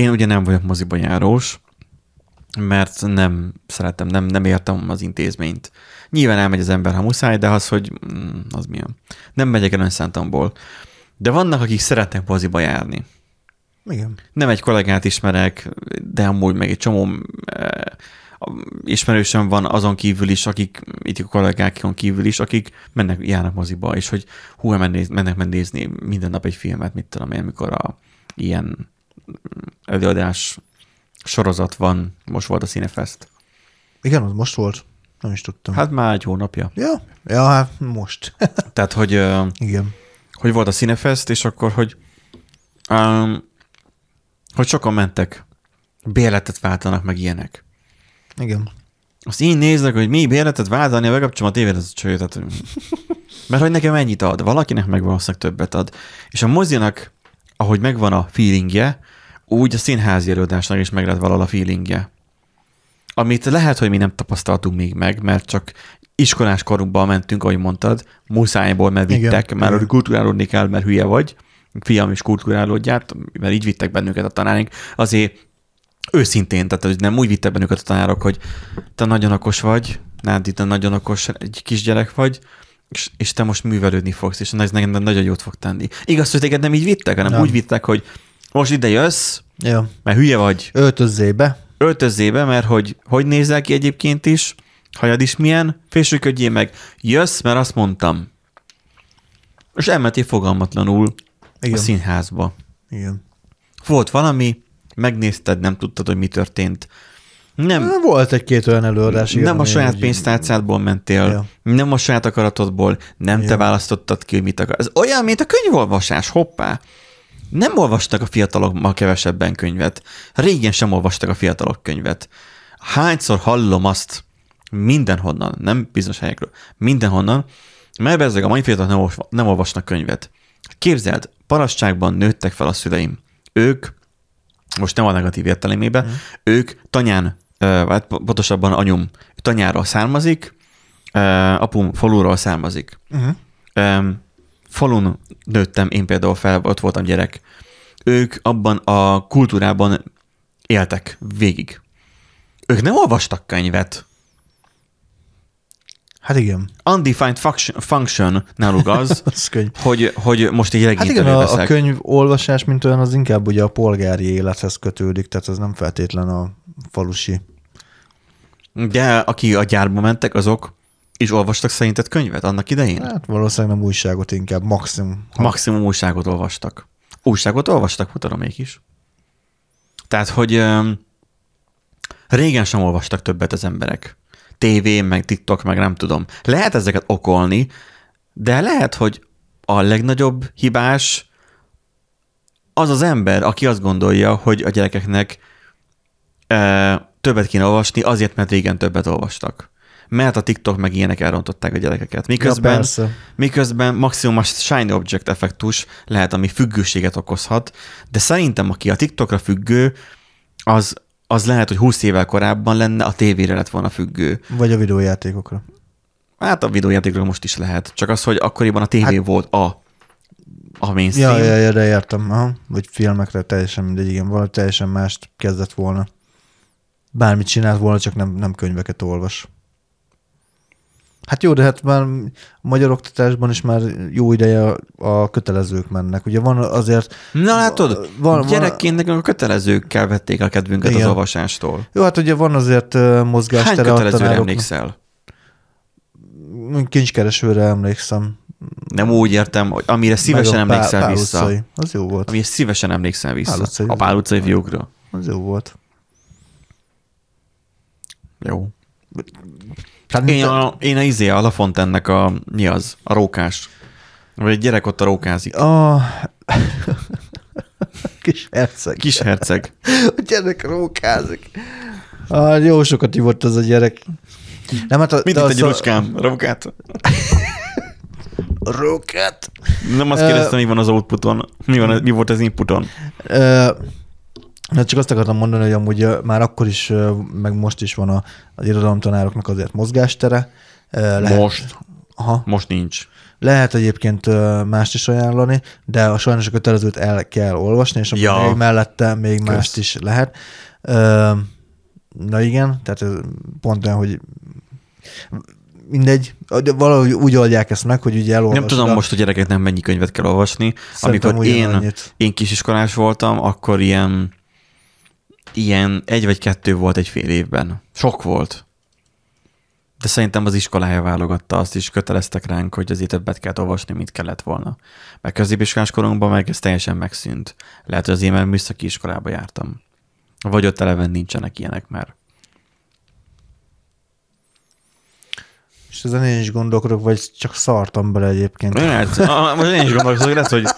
Én ugye nem vagyok moziba járós, mert nem szeretem, nem, nem értem az intézményt. Nyilván elmegy az ember, ha muszáj, de az, hogy mm, az milyen. Nem megyek el önszántamból. De vannak, akik szeretnek moziba járni. Igen. Nem egy kollégát ismerek, de amúgy meg egy csomó eh, ismerősöm van azon kívül is, akik itt a kollégákon kívül is, akik mennek, járnak moziba, és hogy hú, mennek, mennek nézni minden nap egy filmet, mit tudom én, amikor a ilyen előadás sorozat van, most volt a Cinefest. Igen, az most volt. Nem is tudtam. Hát már egy hónapja. Ja, ja hát most. Tehát, hogy, Igen. hogy volt a Cinefest, és akkor, hogy, um, hogy sokan mentek, bérletet váltanak, meg ilyenek. Igen. Azt így néznek, hogy mi bérletet váltani, megkapcsolom a tévét, az a cső, tehát, mert hogy nekem ennyit ad, valakinek meg valószínűleg többet ad. És a mozinak, ahogy megvan a feelingje, úgy a színházi előadásnak is meg lett valahol a feelingje. Amit lehet, hogy mi nem tapasztaltunk még meg, mert csak iskolás korunkban mentünk, ahogy mondtad, muszájból, mert Igen, vittek, mert igen. kulturálódni kell, mert hülye vagy, fiam is kulturálódját, mert így vittek bennünket a tanáraink, azért őszintén, tehát hogy nem úgy vittek bennünket a tanárok, hogy te nagyon okos vagy, Nádi, te nagyon okos egy kisgyerek vagy, és, és te most művelődni fogsz, és ez neked nagyon jót fog tenni. Igaz, hogy téged nem így vittek, hanem Nem. úgy vittek, hogy most ide jössz, Ja. mert hülye vagy, Öltözzé be. öltözzél be, mert hogy, hogy nézel ki egyébként is, hajad is milyen, fésülködjél meg, jössz, mert azt mondtam. És elmentél fogalmatlanul Igen. A színházba. Igen. Volt valami, megnézted, nem tudtad, hogy mi történt. Nem, Volt egy-két olyan előadás. igen, nem a saját pénztárcádból mentél, Ja. nem a saját akaratodból, nem te Ja. választottad ki, hogy mit akar. Ez olyan, mint a könyvolvasás, hoppá. Nem olvastak a fiatalok ma kevesebben könyvet. Régen sem olvastak a fiatalok könyvet. Hányszor hallom azt mindenhonnan, nem bizonyos helyekről, mindenhonnan, mert ezek a mai fiatalok nem, olvas- nem olvasnak könyvet. Képzeld, parasztságban nőttek fel a szüleim. Ők, most nem a negatív értelemében, mm. ők tanyán, ö, hát pontosabban anyum tanyáról származik, apum faluról származik. Uh-huh. Um, falun nőttem, én például fel, ott voltam gyerek. Ők abban a kultúrában éltek végig. Ők nem olvastak könyvet. Hát igen. Undefined function, function náluk az, Az könyv. hogy, hogy most egy Hát igen, a, a könyv olvasás, mint olyan, az inkább ugye a polgári élethez kötődik, tehát az nem feltétlen a falusi. De aki a gyárba mentek, azok is olvastak szerinted könyvet annak idején? Hát valószínűleg nem újságot, inkább maximum. Maximum újságot olvastak. Újságot olvastak, mutatom mégis. Tehát, hogy öm, régen sem olvastak többet az emberek. TV, meg TikTok, meg nem tudom. Lehet ezeket okolni, de lehet, hogy a legnagyobb hibás az az ember, aki azt gondolja, hogy a gyerekeknek e, többet kéne olvasni, azért, mert régen többet olvastak. Mert a TikTok meg ilyenek elrontották a gyerekeket. Miközben, Ja, persze. miközben maximum a shiny object effektus lehet, ami függőséget okozhat, de szerintem aki a TikTokra függő, az, az lehet, hogy 20 évvel korábban lenne, a tévére lett volna függő. Vagy a videójátékokra. Hát a videójátékról most is lehet. Csak az, hogy akkoriban a tévé hát, volt a, a mainstream. Ja, ja, ja, de értem. Aha. Vagy filmekre teljesen mindegy, igen, valami teljesen mást kezdett volna. Bármit csinált volna, csak nem, nem könyveket olvas. Hát jó, de hát már a magyar oktatásban is már jó ideje a, a kötelezők mennek. Ugye van azért... Na látod, Van- gyerekként nekünk a kötelezőkkel vették a kedvünket Igen. az olvasástól. Jó, hát ugye van azért Hány mozgástere a kötelezőre tanároknak. emlékszel? Kincskeresőre emlékszem. Nem úgy értem, hogy amire szívesen Meg a emlékszel Pál- vissza. Utcai. Az jó volt. Amire szívesen emlékszel vissza. Pál utcai. a Pál utcai fiúkra. Az jó volt. Jó. Hát, Én a, én a izé, a Lafontennek a, mi az? A rókás. Vagy egy gyerek ott a rókázik. A... Kis herceg. Kis herceg. A gyerek rókázik. Ah, jó sokat ivott az a gyerek. Nem, hát a, Mit itt egy a- rucskám? Rókát? Rókát? Nem azt kérdeztem, mi van az outputon. Mi, van, mi volt az inputon? Ö, Hát csak azt akartam mondani, hogy amúgy már akkor is, meg most is van a, az irodalomtanároknak azért mozgástere. Ö, Most. Aha. Most nincs. Lehet egyébként mást is ajánlani, de a sajnos a kötelezőt el kell olvasni, és Ja. még mellette még Kösz. mást is lehet. Na igen, tehát ez pont olyan, hogy mindegy, de valahogy úgy oldják ezt meg, hogy ugye elolvasod. Nem tudom a- most, hogy gyerekeknek nem mennyi könyvet kell olvasni. Szerintem Amikor én, én kisiskolás voltam, akkor ilyen, ilyen egy vagy kettő volt egy fél évben. Sok volt. De szerintem az iskolája válogatta, azt is köteleztek ránk, hogy azért többet kell olvasni, mint kellett volna. Mert középiskolás korunkban meg ez teljesen megszűnt. Lehet, hogy az én, mert műszaki iskolába jártam. Vagy ott eleven nincsenek ilyenek már. És ezen én is gondolkodok, vagy csak szartam bele egyébként. Lehet, most én is gondolkozom, hogy lehet, hogy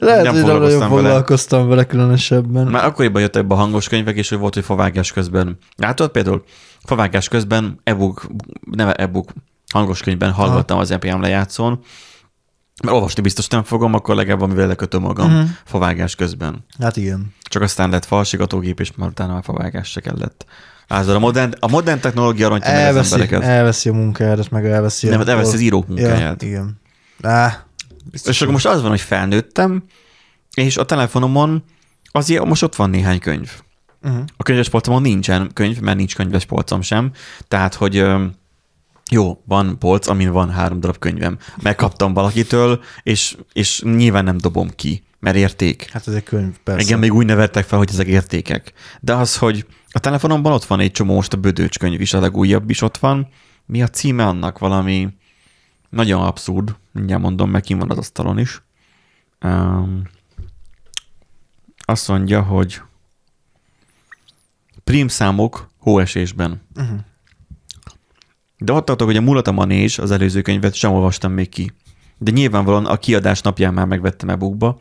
Lehet, nem hogy nem foglalkoztam vele. foglalkoztam vele különösebben. Már akkoriban jöttek be a hangos könyvek, és hogy volt, hogy favágás közben. Látod például? Favágás közben e-book, neve e-book, hangos könyvben hallgattam az EPM lejátszón, mert olvasni biztos nem fogom, akkor legalább amivel lekötöm magam uh-huh. favágás közben. Hát igen. Csak aztán lett falsigatógép, és már utána már favágás se kellett.Ázol, a modern, a modern technológia rontja meg az Elveszi, embereket. elveszi a munkádat, meg elveszi Nem, a... hát elveszi az írók munkáját. Ja, igen. Á, És akkor most az van, hogy felnőttem, és a telefonomon azért most ott van néhány könyv. uh-huh. A könyves polcomon nincsen könyv, mert nincs könyves polcom sem. Tehát, hogy jó, van polc, amin van három darab könyvem. Megkaptam valakitől, és, és nyilván nem dobom ki, mert érték. Hát ez egy könyv, persze. Igen, még úgy nevettek fel, hogy ezek értékek. De az, hogy a telefonomban ott van egy csomó, most a Bödöcs könyv is, a legújabb is ott van. Mi a címe annak? Valami nagyon abszurd. Mindjárt mondom, meg kim van az asztalon is. Um, azt mondja, hogy prímszámok hóesésben. Uh-huh. De ott tartok, hogy a Mulat a Manés, az előző könyvet sem olvastam még ki. De nyilvánvalóan a kiadás napján már megvettem e-bookba,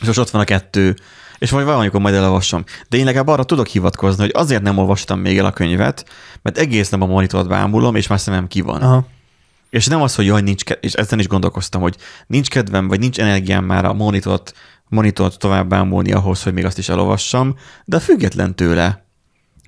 és most ott van a kettő, és majd valamikor majd elolvasom. De én legalább arra tudok hivatkozni, hogy azért nem olvastam még el a könyvet, mert egész nap a monitort bámulom, és már szemem ki van. Aha. És nem az, hogy jaj, nincs ke- és ezen is gondolkoztam, hogy nincs kedvem, vagy nincs energiám már a monitort, monitort tovább bámulni ahhoz, hogy még azt is elolvassam, de független tőle,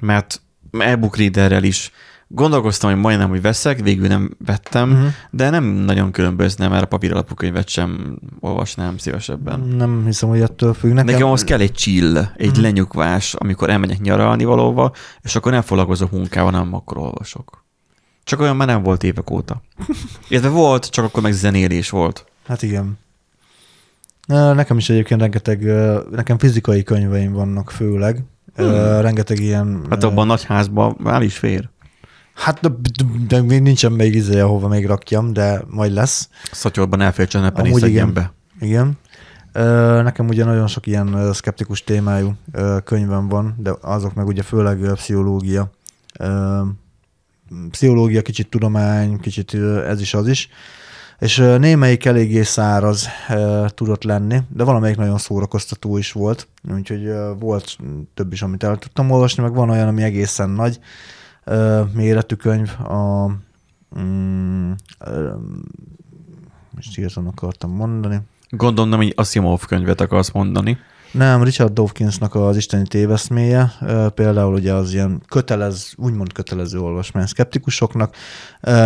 mert e-book readerrel is gondolkoztam, hogy majdnem, hogy veszek, végül nem vettem, Uh-huh. de nem nagyon különbözne, mert a papír alapú könyvet sem olvasnám szívesebben. Nem hiszem, hogy ettől függ. Nekem, Nekem az kell egy chill, egy Mhm. lenyugvás, amikor elmegyek nyaralni valóva, és akkor nem foglalkozok munkával, hanem akkor olvasok. Csak olyan már nem volt évek óta. Illetve volt, csak akkor meg zenélés volt. Hát igen. Nekem is egyébként rengeteg, nekem fizikai könyveim vannak főleg. Hmm. Rengeteg ilyen... Hát abban a nagy házban már is fér. Hát de, de, még nincsen még izé, ahova még rakjam, de majd lesz. Szatyorban elfér csenepen és Amúgy igen. be. Igen. Nekem ugye nagyon sok ilyen szkeptikus témájú könyvem van, de azok meg ugye főleg pszichológia. Pszichológia, kicsit tudomány, kicsit ez is az is. És némelyik eléggé száraz tudott lenni, de valamelyik nagyon szórakoztató is volt. Úgyhogy volt több is, amit el tudtam olvasni, meg van olyan, ami egészen nagy méretű könyv. A, mm, ö, most írtam akartam mondani. Gondolom, hogy Asimov könyvet akarsz mondani. Nem, Richard Dawkinsnak az Isteni téveszméje, például ugye az ilyen kötelez, úgymond kötelező olvasmány szkeptikusoknak,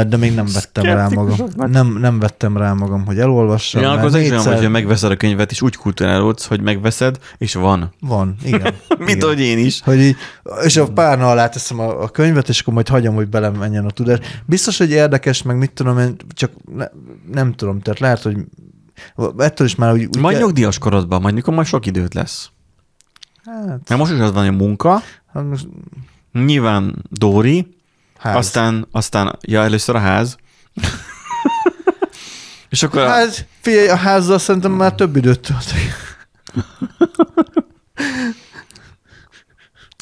de még nem vettem rá magam. Nem, nem vettem rá magam, hogy elolvassam. Ja, akkor az is olyan, négyszer- hogy megveszed a könyvet, és úgy kulturálódsz, hogy megveszed, és van. Van, igen. Mint igen. ahogy én is. Hogy így, és a párna alá teszem a, a könyvet, és akkor majd hagyom, hogy belemenjen a tudás. Biztos, hogy érdekes, meg mit tudom én, csak ne, nem tudom, tehát lehet, hogy ettől is már úgy... úgy Majd kell- nyugdíjas korodban, majd mikor majd sok időt lesz. Hát, Mert most is az van, hogy munka, hát most, nyilván Dóri, ház. aztán, aztán, ja, először a ház. és akkor a, Hát, figyelj, a házzal szerintem már több időt töltök.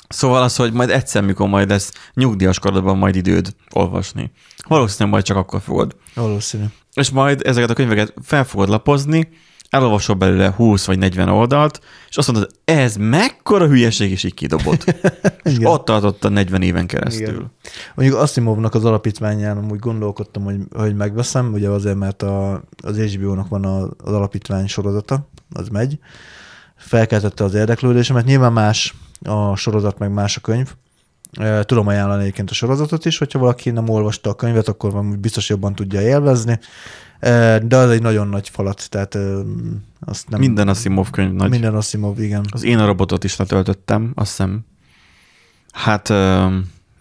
Szóval az, hogy majd egyszer, mikor majd lesz nyugdíjas korodban majd időd olvasni. Valószínűleg majd csak akkor fogod. Valószínű. És majd ezeket a könyveket fel fogod lapozni, elolvasol belőle 20 vagy 40 oldalt, és azt mondod, ez mekkora hülyeség, és így kidobod. és ott tartott a 40 éven keresztül. Igen. Mondjuk Asimovnak az alapítványán amúgy gondolkodtam, hogy, hogy megveszem, ugye azért, mert a, az HBO-nak van a, az alapítvány sorozata, az megy. Felkeltette az érdeklődésemet. Nyilván más a sorozat, meg más a könyv. Tudom ajánlani egyébként a sorozatot is, hogyha valaki nem olvasta a könyvet, akkor van biztos jobban tudja élvezni. De az egy nagyon nagy falat, tehát azt nem... Minden Asimov könyv nagy. Minden Asimov, igen. Az én a robotot is letöltöttem, azt hiszem. Hát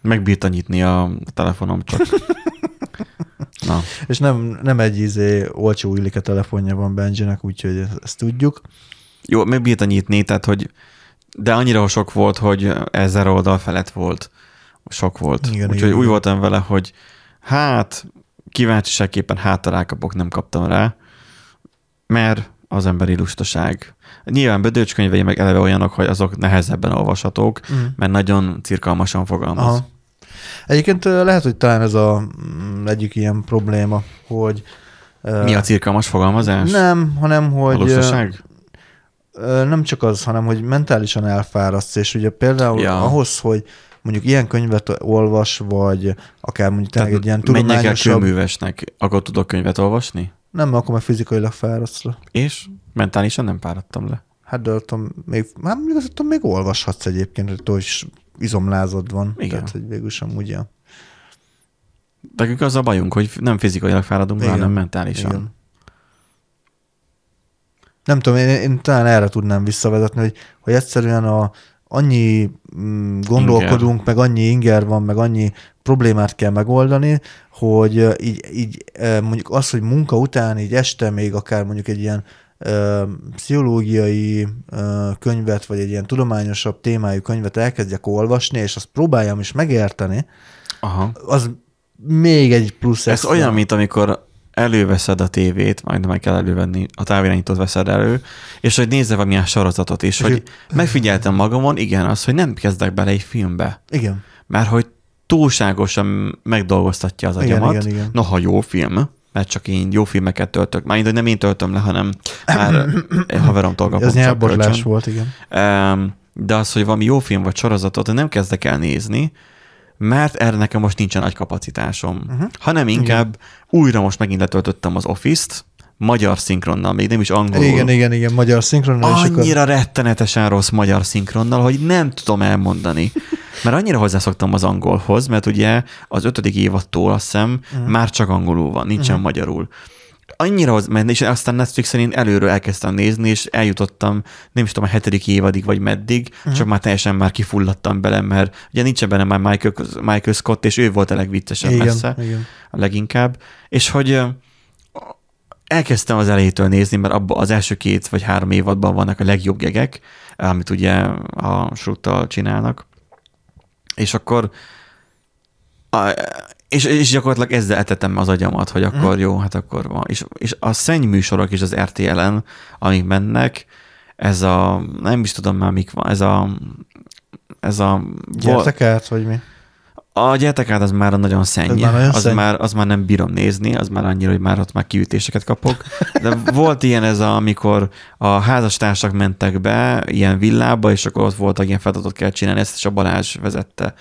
megbírta nyitni a telefonom csak. Na, És nem, nem egy izé olcsó illike telefonja van Benjinek, úgyhogy ezt tudjuk. jó, megbírta nyitni, tehát hogy de annyira sok volt, hogy ezer oldal felett volt. Sok volt. Igen, Úgyhogy igen, úgy voltam vele, hogy hát kíváncsiságképpen hát rákapok, nem kaptam rá, mert az emberi lustaság. Nyilván Bödöcs könyvei meg eleve olyanok, hogy azok nehezebben olvashatók, Mm. mert nagyon cirkalmasan fogalmaz. Aha. Egyébként lehet, hogy talán ez a mm, egyik ilyen probléma, hogy Mi a cirkalmas fogalmazás? Nem, hanem a hogy ö, lustaság? Nem csak az, hanem hogy mentálisan elfárasztsz, és ugye például Ja. ahhoz, hogy mondjuk ilyen könyvet olvas, vagy akár mondjuk tényleg egy ilyen menjek el tudományosabb, kőművesnek, akkor tudok könyvet olvasni? nem, akkor meg fizikailag fáradsz le. És mentálisan nem páradtam le. Hát de attól még, hát még, attól még olvashatsz egyébként, hogy attól is izomlázad van. Igen. Tehát, hogy végül sem ugye. Nekünk az a bajunk, hogy nem fizikailag fáradunk, Igen. hanem mentálisan. Igen. Nem tudom, én, én talán erre tudnám visszavezetni, hogy, hogy egyszerűen a, annyi mm, gondolkodunk, inger. meg annyi inger van, meg annyi problémát kell megoldani, hogy így, így mondjuk az, hogy munka után így este még akár mondjuk egy ilyen ö, pszichológiai ö, könyvet, vagy egy ilyen tudományosabb témájú könyvet elkezdjek olvasni, és azt próbáljam is megérteni, Aha. az még egy plusz Ez extra. olyan, mint amikor előveszed a tévét, majd meg kell elővenni, a távirányítót veszed elő, és hogy nézze valamilyen sorozatot is, És hogy megfigyeltem magamon, igen, az, hogy nem kezdek bele egy filmbe, Igen. mert hogy túlságosan megdolgoztatja az Igen, agyamat. igen, igen. Noha jó film, mert csak én jó filmeket töltök. Már hogy nem én töltöm le, hanem már haveromtól kapom Ez nyelvbotlás volt, igen. De az, hogy valami jó film vagy sorozatot nem kezdek el nézni, mert erre nekem most nincsen nagy kapacitásom. Mhm. Uh-huh. Hanem inkább újra most megint letöltöttem az Office-t, magyar szinkronnal, még nem is angolul. Igen, igen, igen, magyar szinkronnal, és akkor Annyira rettenetesen rossz magyar szinkronnal, hogy nem tudom elmondani. Mert annyira hozzászoktam az angolhoz, mert ugye az ötödik évattól azt hiszem Mhm. már csak angolul van, nincsen magyarul. Annyira, hoz- mert és aztán Netflixen én előről elkezdtem nézni, és eljutottam, nem is tudom, a hetedik évadig, vagy meddig, Mhm. csak már teljesen már kifulladtam bele, mert ugye nincsen benne már Michael, Michael Scott, és ő volt a legviccesebb igen, messze igen. a leginkább, és hogy elkezdtem az elejétől nézni, mert abban az első két vagy három évadban vannak a legjobb gegek, amit ugye a sruttal csinálnak, és akkor a, és, és gyakorlatilag ezzel etetem az agyamat, hogy akkor jó, hát akkor van. És, és a szennyműsorok is az RTL-en, amik mennek, ez a, nem is tudom már mik van, ez a, ez a, Gyertek át, vagy mi? a gyertek át az már nagyon szenny. már nagyon az, szenny? már, az már nem bírom nézni, az már annyira, hogy már ott már kiütéseket kapok. De volt ilyen ez, a, amikor a házastársak mentek be ilyen villába, és akkor ott voltak ilyen feladatot kell csinálni, ezt is a Balázs vezette.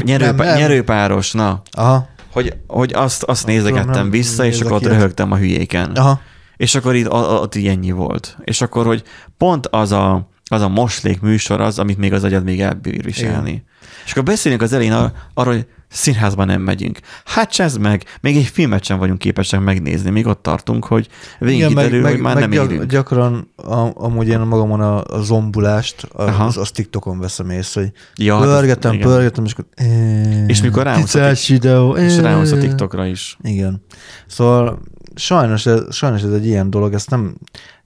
Nyerőpá- Nem. Nyerőpáros, na. Aha, Hogy, hogy azt, azt nézegettem nem vissza, és akkor ott röhögtem a hülyéken. aha. És akkor itt ott így ennyi volt. És akkor, hogy pont az a, az a moslék műsor az, amit még az agyad még elbír viselni. Igen. És akkor beszélünk az elején ar- arról, hogy színházba nem megyünk. Hát csezd meg, még egy filmet sem vagyunk képesek megnézni, még ott tartunk, hogy végig Igen, kiderül, meg, hogy már meg nem gyak, élünk. gyakran a, amúgy én magamon a, a zombulást, Aha. az, az TikTokon veszem észre, hogy Ja, hát pörgetem, igen. pörgetem, és akkor... eh, És mikor ráhozza a videó, És a TikTokra is. Igen. Szóval sajnos ez, sajnos ez egy ilyen dolog, ezt nem,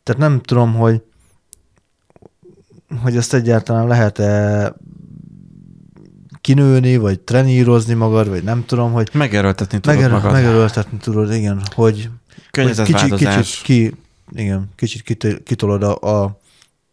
tehát nem tudom, hogy hogy ezt egyáltalán lehet-e kinőni, vagy trenírozni magad, vagy nem tudom, hogy Megerőltetni tudod megerő, magad. megerőltetni tudod, igen, hogy, hogy Környezetváltozás. kicsit, ki, igen, kicsit kit- kitolod a, a,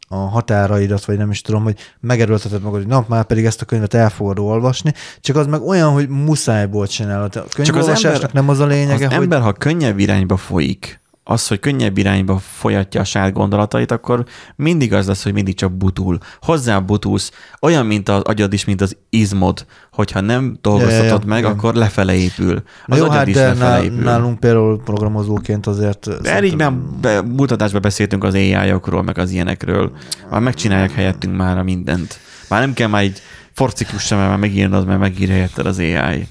a határaidat, vagy nem is tudom, hogy megerőlteted magad, hogy na, már pedig ezt a könyvet el fogod olvasni, csak az meg olyan, hogy muszájból csinálod. A könyvolvasásnak ember- nem az a lényege, az hogy... ember, ha könnyebb irányba folyik, az, hogy könnyebb irányba folyatja a saját gondolatait, akkor mindig az lesz, hogy mindig csak butul. Hozzá butulsz, olyan, mint az agyad is, mint az izmod, hogyha nem dolgoztatod Ja, ja, ja, meg, igen. akkor lefele épül. Az jó, agyad hát is de lefele nál, épül. nálunk például programozóként azért... De így már be, mutatásban beszéltünk az AI-okról, meg az ilyenekről. Már megcsinálják helyettünk már a mindent. Már nem kell már egy forciklus sem, már megírnod, mert megír helyetted az AI.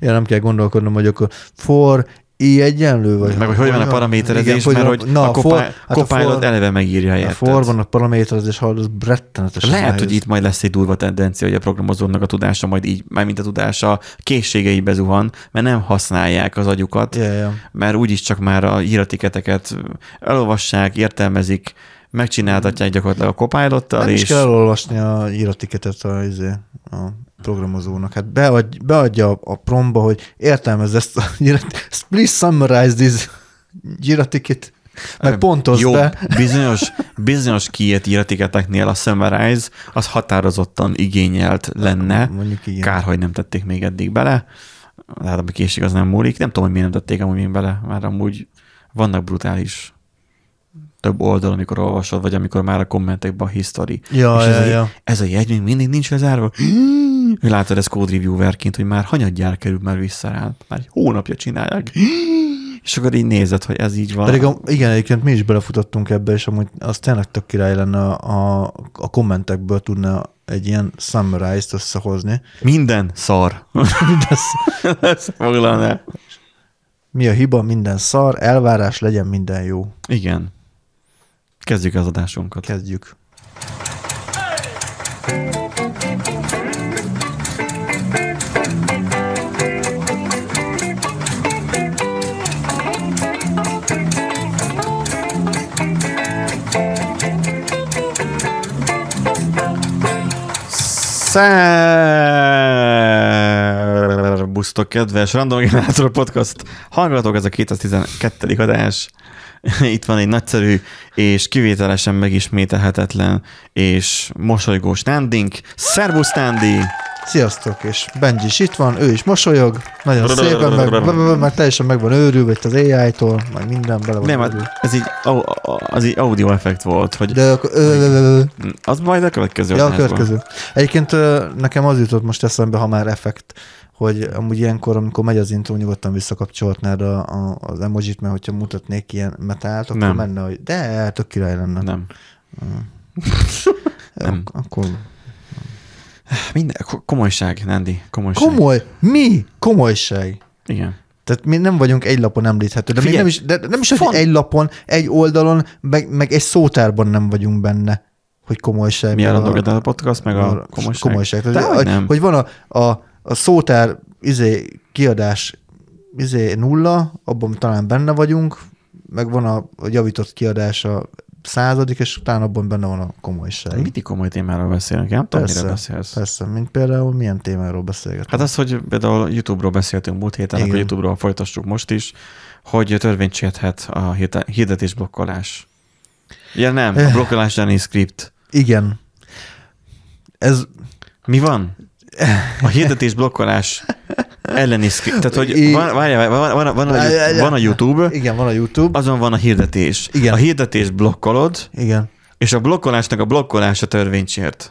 Ja, nem kell gondolkodnom, hogy akkor for i egyenlő, vagy... Meg hogy hogy van a paraméterezés, Igen, mert hogy na, a a for, Copilot hát a for, eleve megírja a helyetted. for van a paraméterezés, hallod, az rettenetesen Lehet, nehéz. hogy itt majd lesz egy durva tendencia, hogy a programozónak a tudása majd így, mármint a tudása készségei bezuhan, mert nem használják az agyukat, Ja, ja. mert úgyis csak már a íratiketeket elolvassák, értelmezik, megcsináltatják gyakorlatilag a copilottal, Nem és is kell elolvasni a íratiketet a, izé, a programozónak. Hát beadj, beadja a, promba, hogy értelmez ezt a please summarize this íratiket, meg pontozd Jó, be. bizonyos, bizonyos kiírt íratiketeknél a summarize az határozottan igényelt lenne. Mondjuk igen. Kár, hogy nem tették még eddig bele. Hát a készség az nem múlik. Nem tudom, hogy miért nem tették amúgy még bele, már amúgy vannak brutális több oldal, amikor olvasod, vagy amikor már a kommentekben a history. Ja, és ja, ez, a, ja. ez a jegy még mindig nincs lezárva. Látod ezt code reviewerként, hogy már hanyadjára kerül már vissza rá. Már egy hónapja csinálják. És akkor így nézed, hogy ez így van. Pedig a, igen, egyébként mi is belefutottunk ebbe, és amúgy az tényleg tök király lenne a, a, a kommentekből tudna egy ilyen summarize-t összehozni. Minden szar. Mindez, Összefoglalná. mi a hiba, minden szar, elvárás, legyen minden jó. Igen. Kezdjük az adásunkat. Kezdjük. Szerbusztok, kedves Random Generator Podcast hallgatók, ez a 212. adás. Itt van egy nagyszerű és kivételesen megismételhetetlen és mosolygós Nándink. Szerbusz, Nándi! Sziasztok, és Benji is itt van, ő is mosolyog, nagyon szépen, meg, meg teljesen meg van őrülve itt az AI-tól, meg minden bele van Nem, hát ez így, az így audio effekt volt, hogy De ö, az majd a következő ja, a következő. Egyébként nekem az jutott most eszembe, ha már effekt, hogy amúgy ilyenkor, amikor megy az intro, nyugodtan visszakapcsolhatnád a, a, az emojit, mert hogyha mutatnék ilyen metált, akkor Nem. menne, hogy de, tök király lenne. Nem. Ja, nem. Akkor Minden, ko- komolyság, Nándi, komolyság. komoly, mi? Komolyság. Igen. Tehát mi nem vagyunk egy lapon említhető, de még nem is, de nem is, font- egy lapon, egy oldalon, meg, meg egy szótárban nem vagyunk benne, hogy komolyság. Mi a Random Generator Podcast, meg a komolyság? komolyság. Tehát, Dehogy hogy, nem. hogy van a, a, a szótár izé, kiadás izé, nulla, abban talán benne vagyunk, meg van a, a javított kiadás a századik, és utána abban benne van a komolyság. Mindig komoly témáról beszélnek, én nem tudom, Persze, mire beszélsz. Persze, mint például milyen témáról beszélgetünk. Hát az, hogy például YouTube-ról beszéltünk múlt héten, Igen. akkor YouTube-ról folytassuk most is, hogy törvényt sérthet a hirde- hirdetés blokkolás. Ja nem, Eh. a blokkolás elleni script. Igen. Ez, Mi van? A hirdetés blokkolás elleni script. Tehát, hogy van, várjál, van, van, van, a, van a YouTube, igen, van a YouTube. azon van a hirdetés. Igen. A hirdetés blokkolod, Igen. és a blokkolásnak a blokkolása törvényt sért.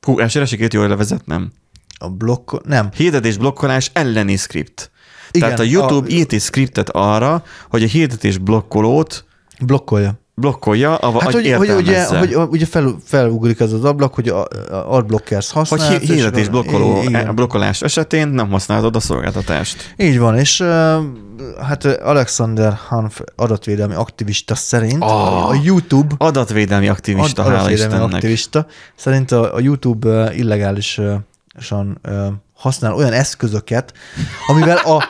Hú, elsőre sikerült jól levezetnem. A blokk... Nem. Hirdetés blokkolás elleni script. Igen, Tehát a YouTube a- írt egy scriptet arra, hogy a hirdetés blokkolót Blokkolja. Blokkolja, a, Hát, hogy, hogy ugye, hogy ugye fel, felugrik ez az ablak, hogy a, a adblockers hogy használsz. hi- és hirdetés blokkoló, igen. a blokkolás esetén nem használod a szolgáltatást. Így van, és hát Alexander Hanf adatvédelmi aktivista szerint Ah. a YouTube Adatvédelmi aktivista, ad- hála adatvédelmi Istennek. aktivista szerint a, a YouTube illegálisan használ olyan eszközöket, amivel a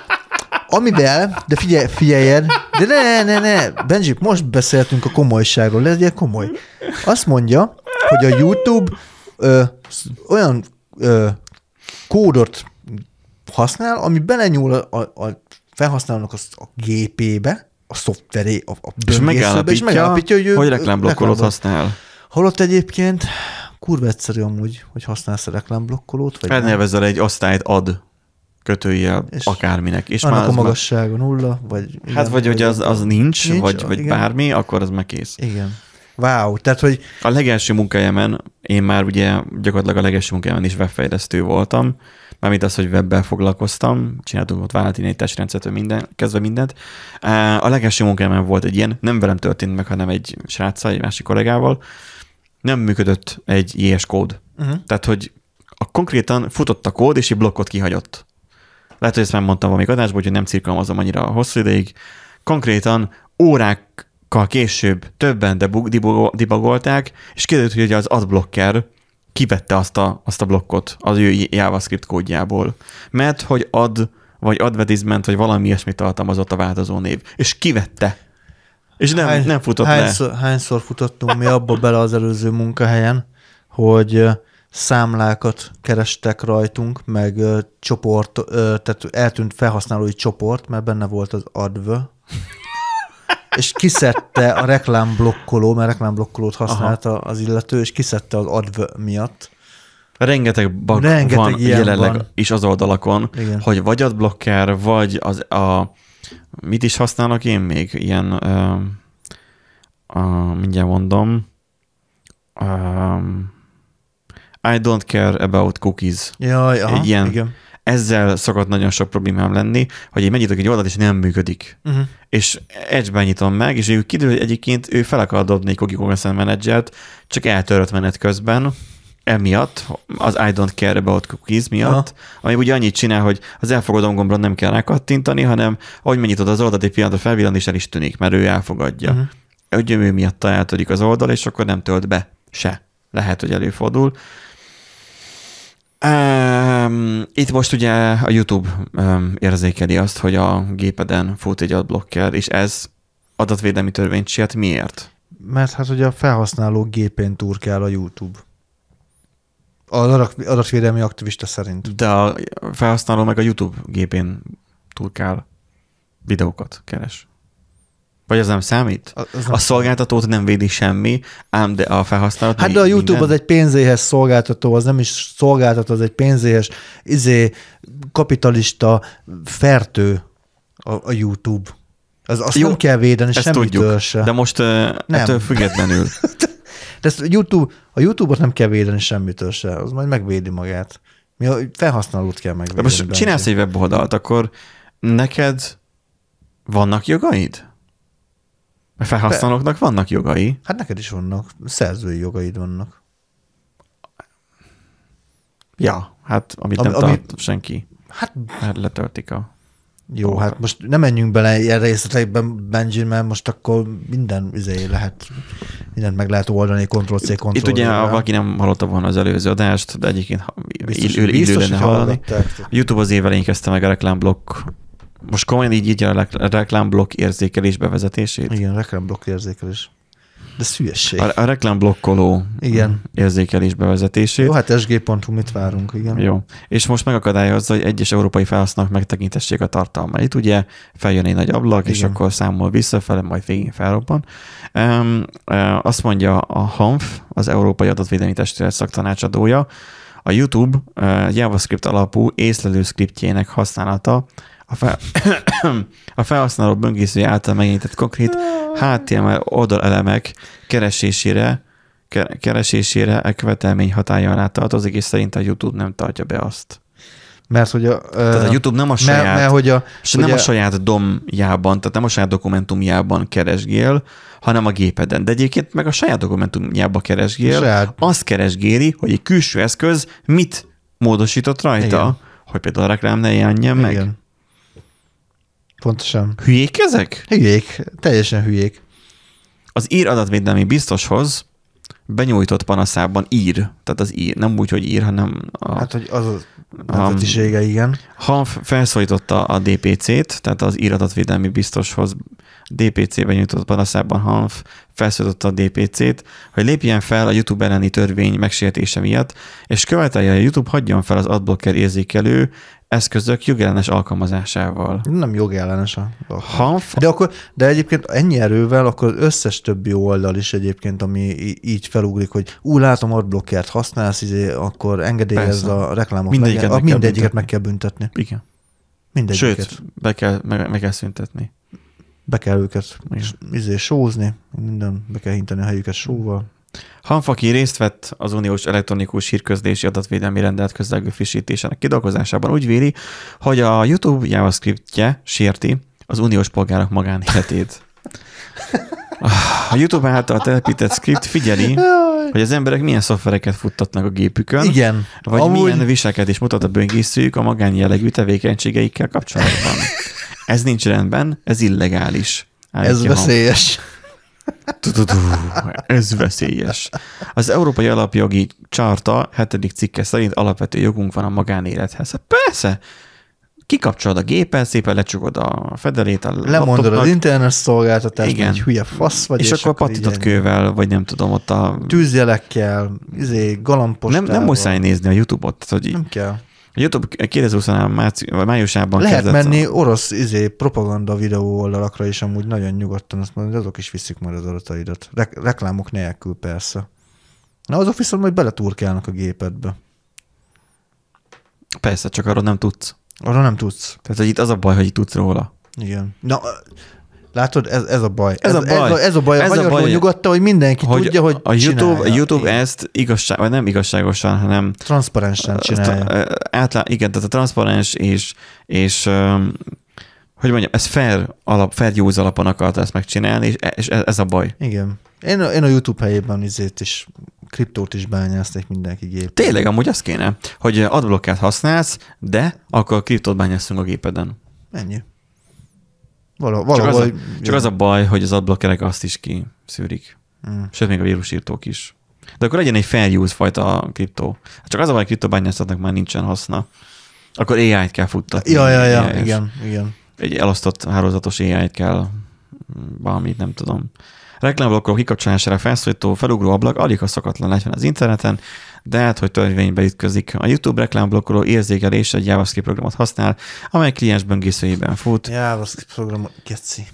amivel, de figyelj, figyeljed, de ne, ne, ne, Benji, most beszéltünk a komolyságról, legyél komoly. Azt mondja, hogy a YouTube ö, olyan ö, kódot használ, ami belenyúl a, a, a felhasználónak a, a gépébe, a szoftveré, a, a És megállapítja, és megállapítja, hogy, ő- hogy reklámblokkolót reklámblok- használ. Holott egyébként kurva egyszerű amúgy, hogy használsz a reklámblokkolót, vagy. Elnevezel egy osztályt ad. Kötőjel És akárminek. És Annak már a magassága nulla, vagy... már, hát vagy hogy az, az nincs, Nincs, vagy, vagy igen. bármi, akkor az meg kész. Igen. Wow, tehát, hogy A legelső munkahelyemen, én már ugye gyakorlatilag a legelső munkahelyemen is webfejlesztő voltam, mármint az, hogy webbel foglalkoztam, csináltunk ott vállalati négytási rendszertől minden, kezdve mindent. A legelső munkahelyemen volt egy ilyen, nem velem történt meg, hanem egy sráccal, egy másik kollégával, nem működött egy JS kód. uh-huh. Tehát, hogy a konkrétan futott a kód, és egy blokkot kihagyott. Lehet, hogy ezt már mondtam valamelyik adásban, hogy nem cirkalmazom annyira hosszú ideig. Konkrétan órákkal később többen debug, debug, debugolták, és kiderült, hogy az adblocker kivette azt a, azt a blokkot az ő JavaScript kódjából. Mert hogy ad, vagy advertisement, vagy valami ilyesmit tartalmazott a változó név. És kivette. És nem, Hány- nem futott le. hányszor, Hányszor futottunk mi abba bele az előző munkahelyen, hogy számlákat kerestek rajtunk, meg ö, csoport, ö, tehát eltűnt felhasználói csoport, mert benne volt az adv, és kiszedte a reklámblokkoló, mert reklámblokkolót használta az illető, és kiszedte az adv miatt. Rengeteg bug Rengeteg van jelenleg van. is az oldalakon, Igen. hogy vagy adblocker, vagy az a... Mit is használok én még? Ilyen... Uh, uh, mindjárt mondom. Um, I don't care about cookies. Jaj, aha, Egy ilyen- igen. Ezzel szokott nagyon sok problémám lenni, hogy én megnyitok egy oldalt, és nem működik. Uh-huh. És Edge-ben nyitom meg, és ő kiderül, hogy egyébként ő fel akar dobni egy Cookie Content Manager-t, csak eltörött menet közben, emiatt, az I don't care about cookies miatt, Aha. ami ugye annyit csinál, hogy az elfogadom gombra nem kell rákattintani, hanem ahogy megnyitod az oldalt, egy pillanatra felvillan, és el is tűnik, mert ő elfogadja. Mhm. Uh-huh. Ugye ő miatt eltörik az oldal, és akkor nem tölt be se. Lehet, hogy előfordul. Um, itt most ugye a YouTube um, érzékeli azt, hogy a gépeden fut egy adblocker, és ez adatvédelmi törvényt sért. Miért? Mert hát ugye a felhasználó gépén turkál a YouTube. Az adat- adatvédelmi aktivista szerint. De a felhasználó meg a YouTube gépén turkál videókat keres. Vagy az nem számít? A- az nem A szolgáltatót nem védi semmi, ám de a felhasználót Hát de a YouTube minden. az egy pénzéhes szolgáltató, az nem is szolgáltató, az egy pénzéhes, izé, kapitalista fertő a, a YouTube. Az, azt Jó, nem kell védeni semmitől se. de most uh, ettől függetlenül. De ezt a YouTube, a YouTube-ot nem kell védeni semmitől se, az majd megvédi magát. Mi a felhasználót kell De megvédeni. most Bence. csinálsz egy weboldalt, akkor neked vannak jogaid? A felhasználóknak vannak jogai. Hát neked is vannak, szerzői jogaid vannak. Ja, hát amit Ami- nem ami- tart senki. Hát Hát letöltik a... jó, hát most nem menjünk bele ilyen részletekben, Benji, mert most akkor minden izé lehet, mindent meg lehet oldani, Ctrl-C, Ctrl-V. Itt ugye, ha valaki nem hallotta volna az előző adást, de egyébként biztos, illő, illő biztos lenne hallani. A YouTube az év elején kezdte meg a reklámblokk, most komolyan így így a rek- reklámblokk érzékelés bevezetését. Igen, reklámblokk érzékelés. De ez hülyesség. A, a reklámblokkoló Igen. érzékelés bevezetését. Jó, hát sg.hu mit várunk, igen. Jó. És most megakadályozza, hogy egyes európai felhasználók megtekintessék a tartalmait. Ugye feljön egy nagy ablak, és Igen. akkor számol visszafele, majd végén felrobban. Um, uh, azt mondja a HANF, az Európai Adatvédelmi Testület szaktanácsadója, a YouTube uh, JavaScript alapú észlelő scriptjének használata a, fel, a felhasználó böngészője által megjelenített konkrét HTML oldalelemek keresésére ke- keresésére a követelmény hatája alá tartozik, és szerint a YouTube nem tartja be azt. Mert hogy a... Tehát a YouTube nem a mert, saját, mert, hogy a, és nem ugye- a saját domjában, tehát nem a saját dokumentumjában keresgél, hanem a gépeden. De egyébként meg a saját dokumentumjába keresgél, Saját. azt keresgéli, hogy egy külső eszköz mit módosított rajta, Igen. hogy például a reklám ne jelenjen meg. Igen. Pontosan. Hülyék ezek? Hülyék, teljesen hülyék. Az ír adatvédelmi biztoshoz benyújtott panaszában ír, tehát az ír, nem úgy, hogy ír, hanem a, Hát, hogy az a nemzetisége, igen. HANF felszólította a DPC-t, tehát az íradatvédelmi biztoshoz DPC-ben nyújtott panaszában HANF felszólította a DPC-t, hogy lépjen fel a YouTube elleni törvény megsértése miatt, és követelje, hogy a YouTube hagyjon fel az adblocker érzékelő eszközök jogellenes alkalmazásával. Nem jogellenes a... HANF de, akkor, de egyébként ennyi erővel, akkor az összes többi oldal is egyébként, ami így felugrik, hogy ú, látom, adblockert használsz, izé, akkor engedélyezd a reklámot. Mindegyiket meg kell mindegyiket büntetni. meg kell büntetni. Igen. Mindegyiket. Sőt, be kell, meg, meg kell szüntetni. Be kell őket Igen. izé, sózni, minden, be kell hinteni a helyüket sóval. Hanfaki részt vett az uniós elektronikus hírközlési adatvédelmi rendelet közelgő frissítésének kidolgozásában. Úgy véli, hogy a YouTube JavaScriptje sérti az uniós polgárok magánéletét. A YouTube által telepített script figyeli, hogy az emberek milyen szoftvereket futtatnak a gépükön, Igen. vagy amúgy milyen viselkedés mutat a böngészőjük a magánjellegű tevékenységeikkel kapcsolatban. Ez nincs rendben, ez illegális. ez veszélyes. Tu-tu-tu, Ez veszélyes. Az Európai Alapjogi Csarta 7. cikke szerint alapvető jogunk van a magánélethez. Hát persze, kikapcsolod a gépet, szépen lecsukod a fedelét a Lemondod az internet szolgáltatást, Igen. hogy hülye fasz vagy, és, és akkor ennyi. kővel, vagy nem tudom, ott a... Tűzjelekkel, izé, Nem, galambostával. nem muszáj nézni a YouTube-ot. Tehát, hogy Nem kell. A YouTube 2023 márci, vagy májusában Lehet kezdett menni A, orosz izé, propaganda videó oldalakra is amúgy nagyon nyugodtan, azt mondod, azok is viszik majd az adataidat. Re- reklámok nélkül persze. Na azok viszont majd beleturkálnak a gépedbe. persze, csak arról nem tudsz. Arra nem tudsz. Tehát, hogy itt az a baj, hogy itt tudsz róla. Igen. Na, látod, ez, ez a baj. Ez a baj. Ez a, ez a baj. Ez a a hanyargó baj. nyugodta, hogy mindenki hogy tudja, hogy a YouTube, a csinálja. YouTube Igen. ezt igazság, vagy nem igazságosan, hanem Transzparensen csinálja. Átlá, igen, tehát a transzparens és, és hogy mondjam, ez fair, alap, fair use alapon akarta ezt megcsinálni, és, és ez, ez a baj. Igen. Én, a- én a YouTube helyében izét is, kriptót is bányásznék mindenki gép. Tényleg amúgy az kéne, hogy adblockát használsz, de akkor kriptót bányászunk a gépeden. Ennyi. Vala, Csak, az valahol... a, csak az a baj, hogy az adblockerek azt is kiszűrik. Mm. Sőt, még a vírusírtók is. De akkor legyen egy fair use fajta kriptó. Csak az a baj, hogy kriptobányászatnak már nincsen haszna. Akkor AI-t kell futtatni. Ja, ja, ja, igen, igen. egy elosztott hálózatos AI-t kell, mm, valamit nem tudom. Reklámblokkoló kikapcsolására felszólító felugró ablak alig ha szokatlan lehet az interneten, de hát, hogy törvénybe ütközik. A YouTube reklámblokkoló érzékelés egy JavaScript programot használ, amely kliens böngészőjében fut. JavaScript program, geci.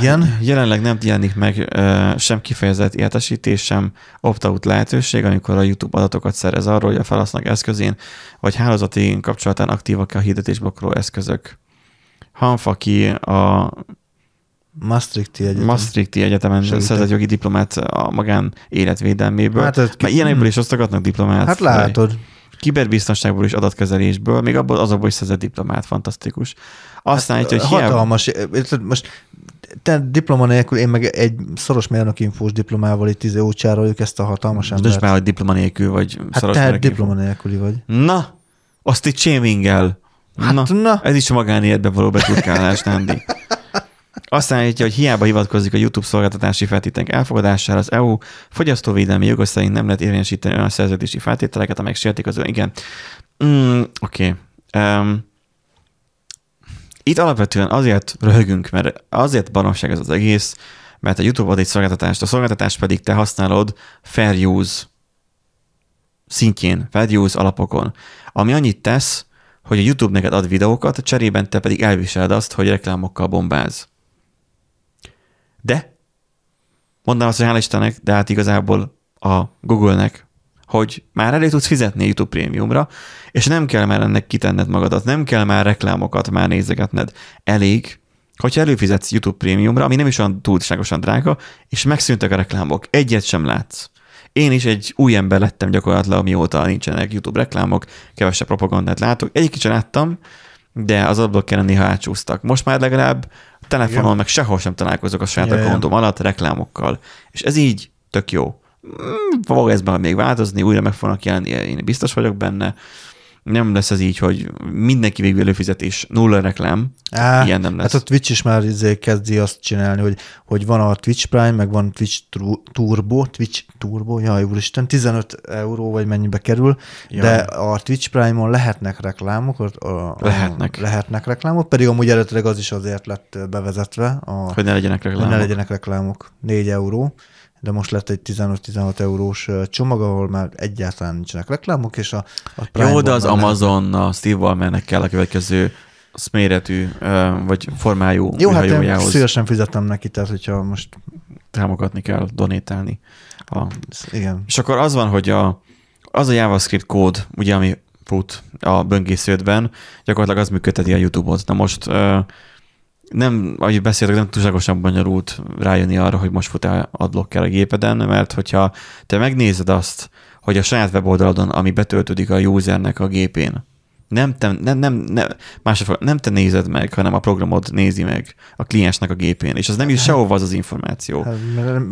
Igen? Jelenleg nem jelenik meg ö, sem kifejezett értesítés, sem opt-out lehetőség, amikor a YouTube adatokat szerez arról, hogy a felhasználók eszközén vagy hálózati kapcsolatán aktívak a hirdetésblokkoló eszközök. Hanfaki a Maastrichti Egyetem. Maastrichti Egyetemen szerzett jogi diplomát a magán életvédelméből. Hát ez Mert ilyenekből is osztogatnak diplomát. Hát látod. Kiberbiztonságból és adatkezelésből, még abból az abból is szerzett diplomát, fantasztikus. Azt hát, állítja, hogy hiába, Hatalmas. érted, Most te diploma nélkül, én meg egy szoros mérnökinfós diplomával itt izé ócsároljuk ezt a hatalmas most embert. már, hogy diploma nélkül vagy Hát szoros te diploma nélküli vagy. Na, azt itt shaming-el. Hát na, na. ez is a magánéletbe való beturkálás, Nandi. Azt állítja, hogy hiába hivatkozik a YouTube szolgáltatási feltételek elfogadására, az EU fogyasztóvédelmi jogos szerint nem lehet érvényesíteni olyan szerződési feltételeket, amelyek sértik az igen. Mm, Oké. Okay. Um, itt alapvetően azért röhögünk, mert azért baromság ez az egész, mert a YouTube ad egy szolgáltatást, a szolgáltatást pedig te használod fair use szintjén, fair use alapokon, ami annyit tesz, hogy a YouTube neked ad videókat, cserében te pedig elviseled azt, hogy reklámokkal bombáz. De mondanám azt, hogy hál' Istennek, de hát igazából a Google-nek, hogy már elő tudsz fizetni YouTube prémiumra, és nem kell már ennek kitenned magadat, nem kell már reklámokat már nézegetned. Elég, hogyha előfizetsz YouTube prémiumra, ami nem is olyan túlságosan drága, és megszűntek a reklámok, egyet sem látsz. Én is egy új ember lettem gyakorlatilag, mióta nincsenek YouTube reklámok, kevesebb propagandát látok. Egyik sem láttam, de az adblockeren néha átsúsztak. Most már legalább telefonon Igen. meg sehol sem találkozok a saját ja. akkontom alatt reklámokkal. És ez így tök jó. Mm, Fog ez majd még változni, újra meg fognak jelenni, én biztos vagyok benne. Nem lesz ez így, hogy mindenki végül előfizetés, nulla reklám. Á, Ilyen nem lesz. Hát a Twitch is már izé kezdi azt csinálni, hogy, hogy van a Twitch Prime, meg van Twitch Turbo, Twitch Turbo, jaj úristen, 15 euró vagy mennyibe kerül, Jaj. de a Twitch Prime-on lehetnek reklámok, a, a, Lehetnek. lehetnek reklámok, pedig amúgy eredetileg az is azért lett bevezetve, a, Hogy ne legyenek hogy reklámok. ne legyenek reklámok, 4 euró, de most lett egy 15-16 eurós csomag, ahol már egyáltalán nincsenek reklámok, és a, a Jó, Prime-ban de az. Amazon, a Steve Ballmernek kell a következő szméretű, ö, vagy formájú Jó, hát én szívesen fizettem neki, tehát hogyha most, támogatni kell, donétálni. A... igen, És akkor az van, hogy a, az a JavaScript kód, ugye, ami fut a böngésződben, gyakorlatilag az működteti a YouTube-ot. Na most nem, ahogy beszéltek, nem túlságosan bonyolult rájönni arra, hogy most fut-e adblocker a gépeden, mert hogyha te megnézed azt, hogy a saját weboldalon, ami betöltődik a usernek a gépén, nem te, nem, nem, nem, másodfordul, nem te nézed meg, hanem a programod nézi meg a kliensnek a gépén, és az nem is sehova az az információ. Hát,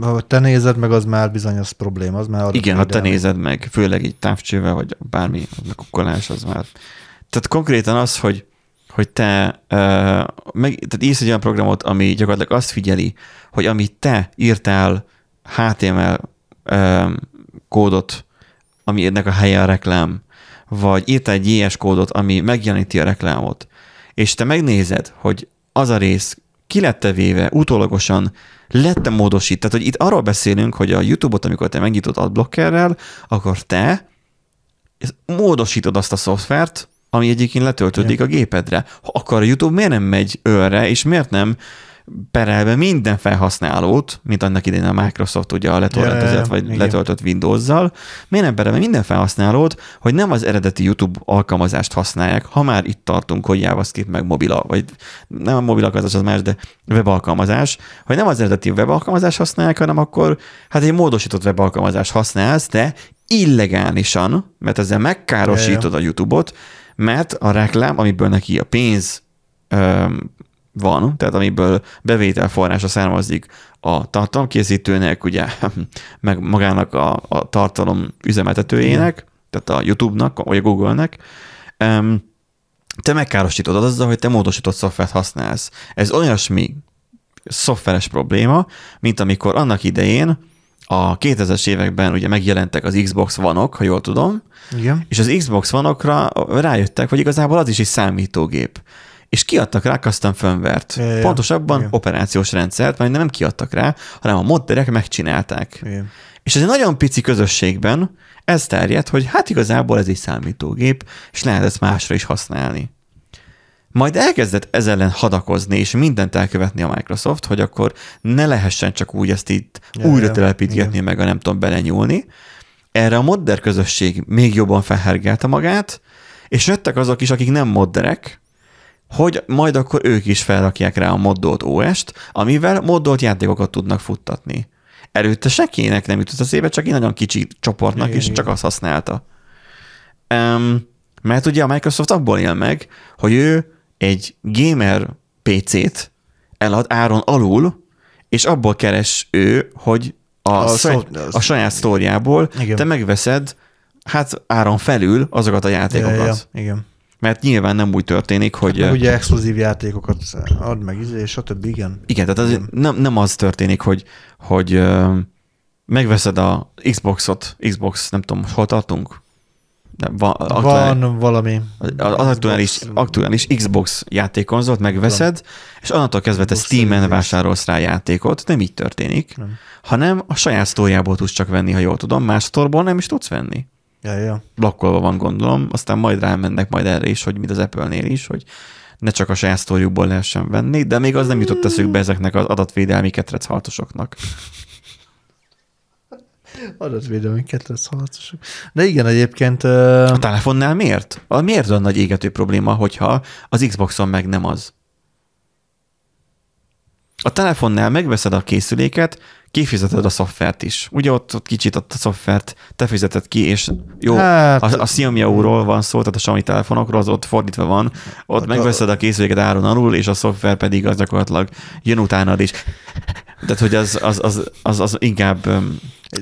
ha te nézed meg, az már bizony az probléma. Az már Igen, ha te nézed meg, főleg egy távcsővel, vagy bármi, a kukkolás az már. Tehát konkrétan az, hogy hogy te uh, meg, tehát írsz egy olyan programot, ami gyakorlatilag azt figyeli, hogy amit te írtál HTML uh, kódot, ami ennek a helye a reklám, vagy írtál egy JS kódot, ami megjeleníti a reklámot, és te megnézed, hogy az a rész ki lett véve, utólagosan lett módosít. Tehát, hogy itt arról beszélünk, hogy a YouTube-ot, amikor te megnyitod adblockerrel, akkor te módosítod azt a szoftvert, ami egyébként letöltődik ja. a gépedre. Ha akar a YouTube, miért nem megy őre, és miért nem perelve minden felhasználót, mint annak idején a Microsoft ugye a letorrentezett vagy igen. letöltött Windows-zal, miért nem perelve minden felhasználót, hogy nem az eredeti YouTube alkalmazást használják, ha már itt tartunk, hogy JavaScript meg mobila, vagy nem a mobil alkalmazás az más, de web alkalmazás, hogy nem az eredeti web alkalmazást használják, hanem akkor hát egy módosított web alkalmazást használsz, de illegálisan, mert ezzel megkárosítod a YouTube-ot, mert a reklám, amiből neki a pénz van, tehát amiből bevételforrása származik a tartalomkészítőnek, ugye, meg magának a, a tartalom üzemeltetőjének, tehát a YouTube-nak, vagy a Google-nek, te megkárosítod azzal, hogy te módosított szoftvert használsz. Ez olyasmi szoftveres probléma, mint amikor annak idején a 2000-es években ugye megjelentek az Xbox vanok, ha jól tudom, Igen. és az Xbox vanokra rájöttek, hogy igazából az is egy számítógép és kiadtak rá custom firmware-t. Ja, Pontosabban igen. operációs rendszert, majd nem kiadtak rá, hanem a modderek megcsinálták. Igen. És ez egy nagyon pici közösségben ez terjed, hogy hát igazából ez egy számítógép, és lehet ezt másra is használni. Majd elkezdett ezzel ellen hadakozni, és mindent elkövetni a Microsoft, hogy akkor ne lehessen csak úgy ezt itt ja, újra ja, telepítgetni, igen. meg a nem tudom belenyúlni. Erre a modder közösség még jobban felhergelte magát, és jöttek azok is, akik nem modderek, hogy majd akkor ők is felrakják rá a moddolt OS-t, amivel moddolt játékokat tudnak futtatni. Előtte sekének nem jutott az éve, csak egy nagyon kicsi csoportnak, igen, és igen. csak azt használta. Um, mert ugye a Microsoft abból él meg, hogy ő egy gamer PC-t elad áron alul, és abból keres ő, hogy a, a, szó, a saját sztóriából te megveszed hát áron felül azokat a játékokat. Ja, ja, igen. Mert nyilván nem úgy történik, hogy... Hát ugye exkluzív játékokat ad meg, izé, és stb. igen. Igen, tehát az nem, nem az történik, hogy, hogy megveszed a Xboxot, Xbox, nem tudom, hol tartunk? Nem, van, aktuális, van valami. Az, aktuális, aktuális Xbox játékkonzolt megveszed, és onnantól kezdve te Steam-en vásárolsz rá játékot, nem így történik, nem. hanem a saját sztóriából tudsz csak venni, ha jól tudom, más sztorból nem is tudsz venni. Ja, ja. Blokkolva van gondolom, aztán majd rámennek majd erre is, hogy mint az Apple-nél is, hogy ne csak a saját sztoriukból lehessen venni, de még az nem jutott eszükbe ezeknek az adatvédelmi ketrec harcosoknak. Adatvédelmi ketrec harcosok. De igen, egyébként... A telefonnál miért? A miért olyan nagy égető probléma, hogyha az Xboxon meg nem az? A telefonnál megveszed a készüléket, kifizeted a szoftvert is. Ugye ott, ott kicsit a szoftvert te fizeted ki, és jó, hát, a, a Xiaomi ról van szó, tehát a Xiaomi telefonokról, az ott fordítva van, ott hát megveszed a készüléket áron alul, és a szoftver pedig az gyakorlatilag jön utánad is. Tehát, hogy az, az, az, az, az inkább...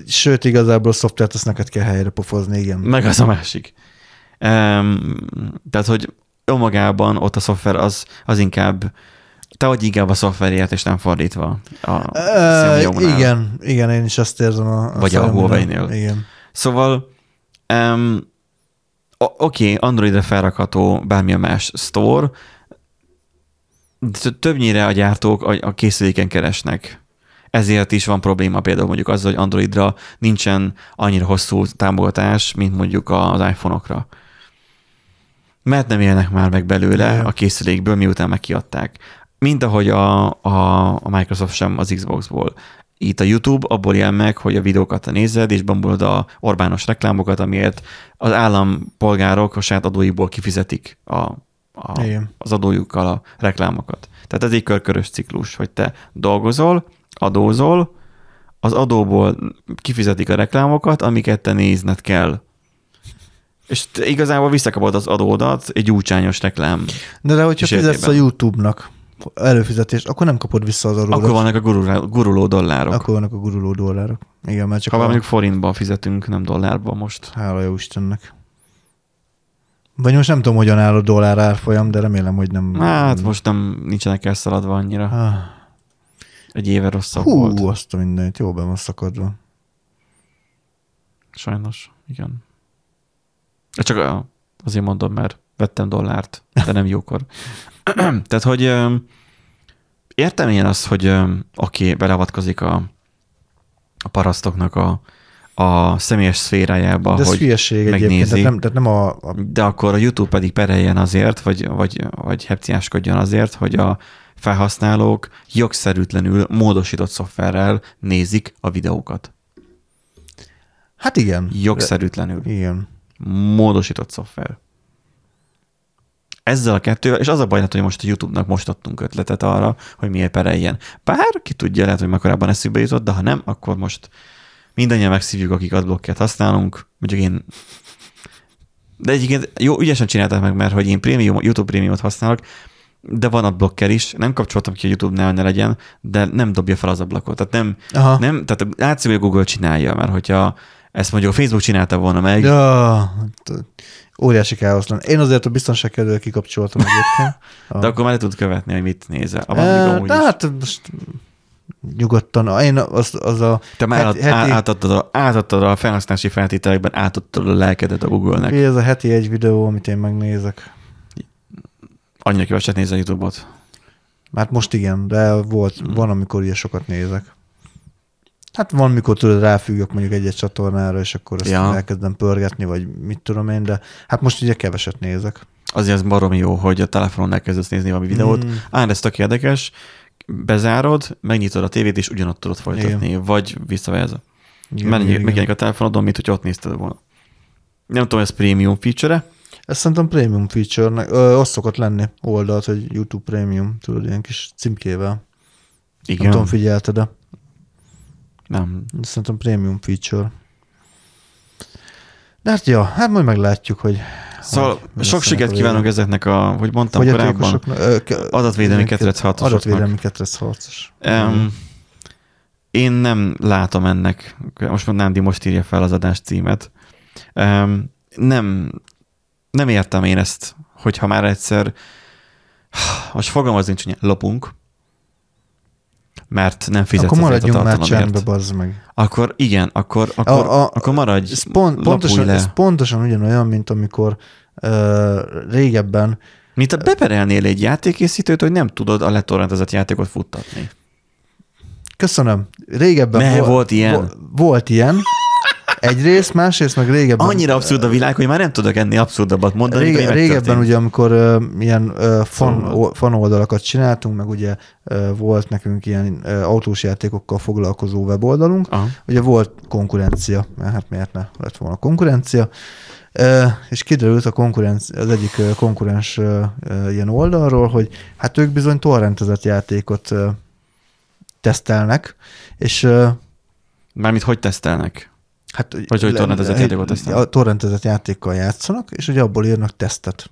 Sőt, igazából a szoftvert azt neked kell helyre pofozni, igen. Meg az a másik. Um, tehát, hogy önmagában ott a szoftver az, az inkább te vagy inkább a szoftverért, és nem fordítva. A uh, igen, igen, én is azt érzem a, a Vagy a Huawei-nél. Igen. Szóval um, oké, okay, Androidra felrakható bármilyen más store, többnyire a gyártók a, a készüléken keresnek. Ezért is van probléma például mondjuk az, hogy Androidra nincsen annyira hosszú támogatás, mint mondjuk az iPhone-okra. Mert nem élnek már meg belőle a készülékből, miután megkiadták mint ahogy a, a, a Microsoft sem az Xboxból. itt a YouTube abból él meg, hogy a videókat nézed, és bambulod a Orbános reklámokat, amiért az állampolgárok a saját adóiból kifizetik a, a, Igen. az adójukkal a reklámokat. Tehát ez egy körkörös ciklus, hogy te dolgozol, adózol, az adóból kifizetik a reklámokat, amiket te nézned kell. És te igazából visszakapod az adódat egy úcsányos reklám. De, de hogyha fizetsz a YouTube-nak előfizetést, akkor nem kapod vissza az adódat. Akkor vannak a gurulá- guruló dollárok. Akkor vannak a guruló dollárok. Igen, mert csak Ha a... mondjuk forintba fizetünk, nem dollárba most. Hála jó Istennek. Vagy most nem tudom, hogyan áll a dollár árfolyam, de remélem, hogy nem... Hát most nem nincsenek elszaladva annyira. Ah, Egy éve rosszabb Hú, volt. azt a mindenit, jó be van szakadva. Sajnos, igen. Csak azért mondom, mert vettem dollárt, de nem jókor. Tehát, hogy értem én azt, hogy aki beleavatkozik a, a parasztoknak a, a személyes szférájába, De ez hogy hülyeség egyébként, megnézi. tehát nem, tehát nem a, a de akkor a YouTube pedig pereljen azért, vagy, vagy, vagy hepciáskodjon azért, hogy a felhasználók jogszerűtlenül módosított szoftverrel nézik a videókat. Hát igen. Jogszerűtlenül. Igen. Módosított szoftver. Ezzel a kettővel, és az a baj, hát, hogy most a YouTube-nak most adtunk ötletet arra, hogy miért pereljen. Bár ki tudja, lehet, hogy már korábban eszükbe jutott, de ha nem, akkor most mindannyian megszívjuk, akik adblocket használunk. Mondjuk én de egyébként jó, ügyesen csinálták meg, mert hogy én prémium, YouTube prémiumot használok, de van adblocker is, nem kapcsoltam ki a YouTube-nál, ne legyen, de nem dobja fel az ablakot. Tehát nem, Aha. nem tehát látszik, hogy a Google csinálja, mert hogyha ezt mondjuk a Facebook csinálta volna meg, Ja, óriási káosz lenne. Én azért a biztonság kedvéért kikapcsoltam egyébként. A- de akkor már le tud követni, hogy mit nézel. Még amúgy de hát most nyugodtan. Én az, az a Te már heti, heti- átadtad, a, átadtad a felhasználási feltételekben, átadtad a lelkedet a Google-nek. ez a heti egy videó, amit én megnézek. Annyira keveset a YouTube-ot. Hát most igen, de volt, Hmm. van, amikor ilyen sokat nézek. Hát van, mikor tudod, ráfüggök mondjuk egy-egy csatornára, és akkor ezt Ja. elkezdem pörgetni, vagy mit tudom én, de hát most ugye keveset nézek. Azért ez baromi jó, hogy a telefonon elkezdesz nézni valami videót. Mm. Á, ez tök érdekes, bezárod, megnyitod a tévét, és ugyanott tudod folytatni, Igen. vagy visszaverza. Megjelenik a telefonodon, mint hogy ott nézted volna. Nem tudom, ez premium feature-e? Ez szerintem premium feature-nek, ö, az szokott lenni oldalt, hogy YouTube Premium, tudod, ilyen kis címkével. Igen. Nem tudom, figyelted de Nem. Szerintem premium feature. De hát ja, hát majd meglátjuk, hogy Szóval hogy sok sikert kívánok ezeknek a, hogy mondtam korábban, adatvédelmi ketrecharcosoknak. Adatvédelmi ketrecharcos. Um, én nem látom ennek, most már Nándi most írja fel az adás címet, um, nem, nem értem én ezt, hogyha már egyszer, most fogalmazunk csúnyán, lopunk, mert nem fizetsz Akkor maradjunk már csendbe, bazd meg. Akkor igen, akkor, akkor, A- a- akkor maradj, Ez, pont, pontosan, le. ez pontosan ugyanolyan, mint amikor ö, régebben, Mint a beperelnél egy játékkészítőt, hogy nem tudod a letorrentezett játékot futtatni. köszönöm, régebben Ne, volt ilyen. Vo, volt ilyen, egyrészt, másrészt meg régebben. Annyira abszurd a világ, hogy már nem tudok ennél abszurdabbat mondani. Rége, régebben ugye, amikor uh, ilyen uh, fan, o, fan oldalakat csináltunk, meg ugye uh, volt nekünk ilyen uh, autós játékokkal foglalkozó weboldalunk, Aha. ugye volt konkurencia, mert hát miért ne lett volna konkurencia, és kiderült a konkurencia, az egyik konkurens ilyen oldalról, hogy hát ők bizony torrentezett játékot tesztelnek, és Mármint hogy tesztelnek? Hát, Vagy hogy torrentezett játékot tesztelnek? A torrentezett játékkal játszanak, és ugye abból írnak tesztet.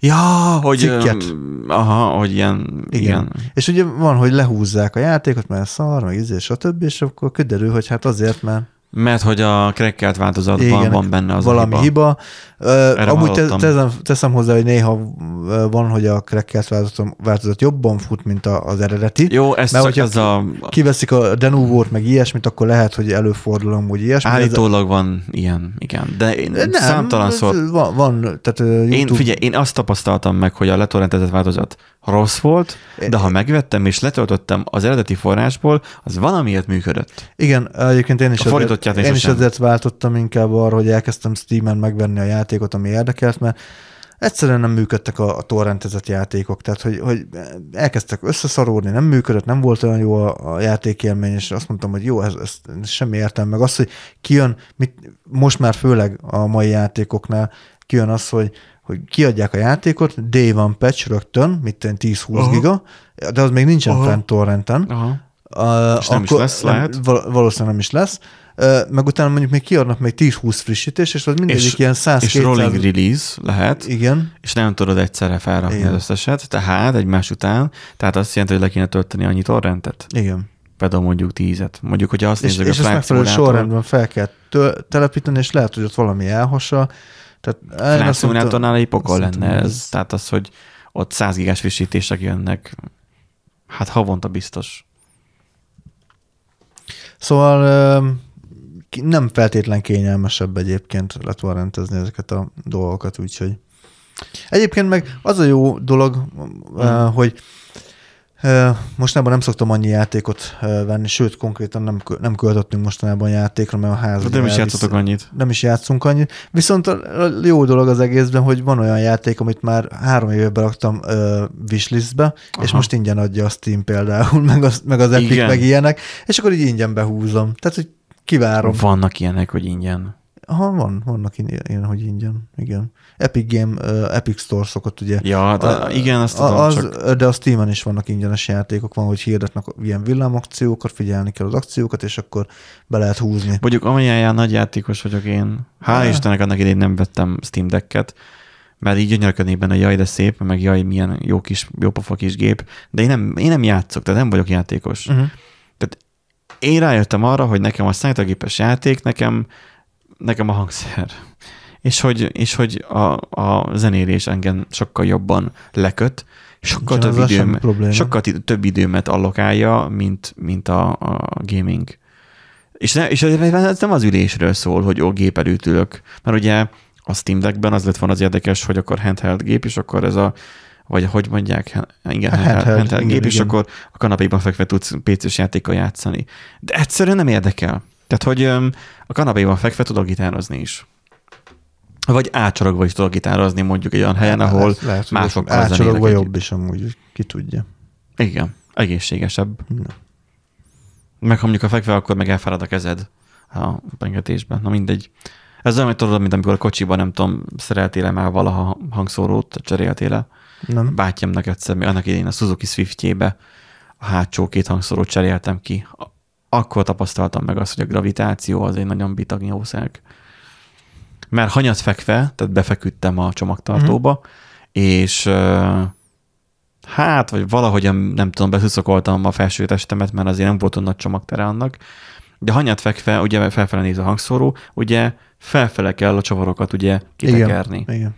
Ja, hogy... Cikket. öm, Aha, hogy ilyen... Igen. igen. És ugye van, hogy lehúzzák a játékot, mert szar, meg izé, stb. És akkor kiderül, hogy hát azért, mert Mert hogy a krekkelt változatban igen, van benne az valami a hiba. hiba. Erre amúgy te, teszem, teszem hozzá, hogy néha van, hogy a crackelt változat, változat jobban fut, mint az eredeti. Jó, ez Mert csak az a... Kiveszik a denúvót, meg ilyesmit, akkor lehet, hogy előfordul amúgy ilyesmi. de ez- Állítólag van ilyen, igen. De én nem, számtalanszor... ez Van, van tehát YouTube... Én, figyelj, én azt tapasztaltam meg, hogy a letorrentezett változat rossz volt, de ha megvettem és letöltöttem az eredeti forrásból, az valamiért működött. Igen, egyébként én is, A én is sosem. azért váltottam inkább arra, hogy elkezdtem Steam-en megvenni a játékot, ami érdekelt, mert egyszerűen nem működtek a, a torrentezett játékok, tehát hogy, hogy elkezdtek összeszaródni, nem működött, nem volt olyan jó a, a játékélmény, és azt mondtam, hogy jó, ez, ez, ez semmi értelme, meg az, hogy kijön, mit, most már főleg a mai játékoknál kijön az, hogy, hogy kiadják a játékot, day one patch rögtön, mit 10-20 Aha. giga, de az még nincsen Aha. fent torrenten, Aha. Uh, És nem is lesz, lehet. val- valószínűleg nem is lesz. Uh, meg utána mondjuk még kiadnak még 10-20 frissítés, és az mindegyik És- ilyen 100 És rolling release lehet, Igen, és nem tudod egyszerre felrakni Igen. az összeset, tehát egymás után, tehát azt jelenti, hogy le kéne tölteni annyi torrentet. igen. Például mondjuk tízet. Mondjuk, hogy azt És, nézzük, és a ezt Flight megfelelő sorrendben fel kell tö- telepíteni, és lehet, hogy ott valami elhassa. Tehát én azt mondtam- egy pokol lenne hogy ez. Tehát az, hogy ott 100 gigás frissítések jönnek, hát havonta biztos. Szóval nem feltétlen kényelmesebb egyébként letorrentezni ezeket a dolgokat, úgyhogy. Egyébként meg az a jó dolog, ö, hogy mostanában nem szoktam annyi játékot venni, sőt, konkrétan nem, nem költöttünk mostanában játékra, mert a ház... De ugye nem is játszotok annyit. nem is játszunk annyit. Viszont a jó dolog az egészben, hogy van olyan játék, amit már három éve beraktam uh, wishlistbe, és Aha. most ingyen adja a Steam például, meg az, meg az Epic, Igen. meg ilyenek, és akkor így ingyen behúzom. Tehát, hogy kivárom. Vannak ilyenek, hogy ingyen. Aha, van, vannak ilyen, ilyen, hogy ingyen, igen. Epic Game, uh, Epic Store szokott ugye. Ja, de A- igen, azt tudom, az, csak De a Steam-en is vannak ingyenes játékok, van, hogy hirdetnek ilyen villámakciókat, figyelni kell az akciókat, és akkor be lehet húzni. mondjuk amilyen nagy játékos vagyok én. Hál' Ah. Istennek annak idején nem vettem Steam Decket, mert így gyönyörködnék benne, jaj, de szép, meg jaj, milyen jó kis, jó pofa kis gép, de én nem, én nem játszok, tehát nem vagyok játékos. Uh-huh. Én rájöttem arra, hogy nekem a számítógépes játék, nekem, nekem a hangszer. És hogy, és hogy a, a zenélés engem sokkal jobban leköt, sokkal több, időm, sokkal több időmet allokálja, mint, mint a, a gaming. És, ne, és ez nem az ülésről szól, hogy ó, gép előtt ülök. Mert ugye a Steam Deckben az lett volna az érdekes, hogy akkor handheld gép, és akkor ez a vagy hogy mondják, igen, handheld, handheld, handheld igen, gép, és igen. akkor a kanapéban fekve tudsz PC-s játékkal játszani. De egyszerűen nem érdekel. Tehát, hogy a kanapéban fekve tudok gitározni is. Vagy ácsorogva is tudok gitározni mondjuk egy olyan helyen, ahol lehet, másokkal átsorogva zenélek jobb is amúgy, ki tudja. igen, egészségesebb. Na. Meg ha mondjuk a fekve, akkor meg elfárad a kezed a pengetésben. Na mindegy. Ez olyan, tudod, mint amikor a kocsiban, nem tudom, szereltél már valaha hangszórót, cseréltél Nem? Bátyámnak egyszer, még annak idején a Suzuki Swiftjébe a hátsó két hangszórót cseréltem ki. Akkor tapasztaltam meg azt, hogy a gravitáció az egy nagyon bitag jószág. Mert hanyat fekve, tehát befeküdtem a csomagtartóba, Mhm. és hát, vagy valahogyan, nem tudom, beszuszokoltam a felső testemet, mert azért nem volt olyan nagy csomagtere annak, de hanyat fekve, ugye felfele néz a hangszóró, ugye felfele kell a csavarokat ugye kitekerni. Igen. Igen.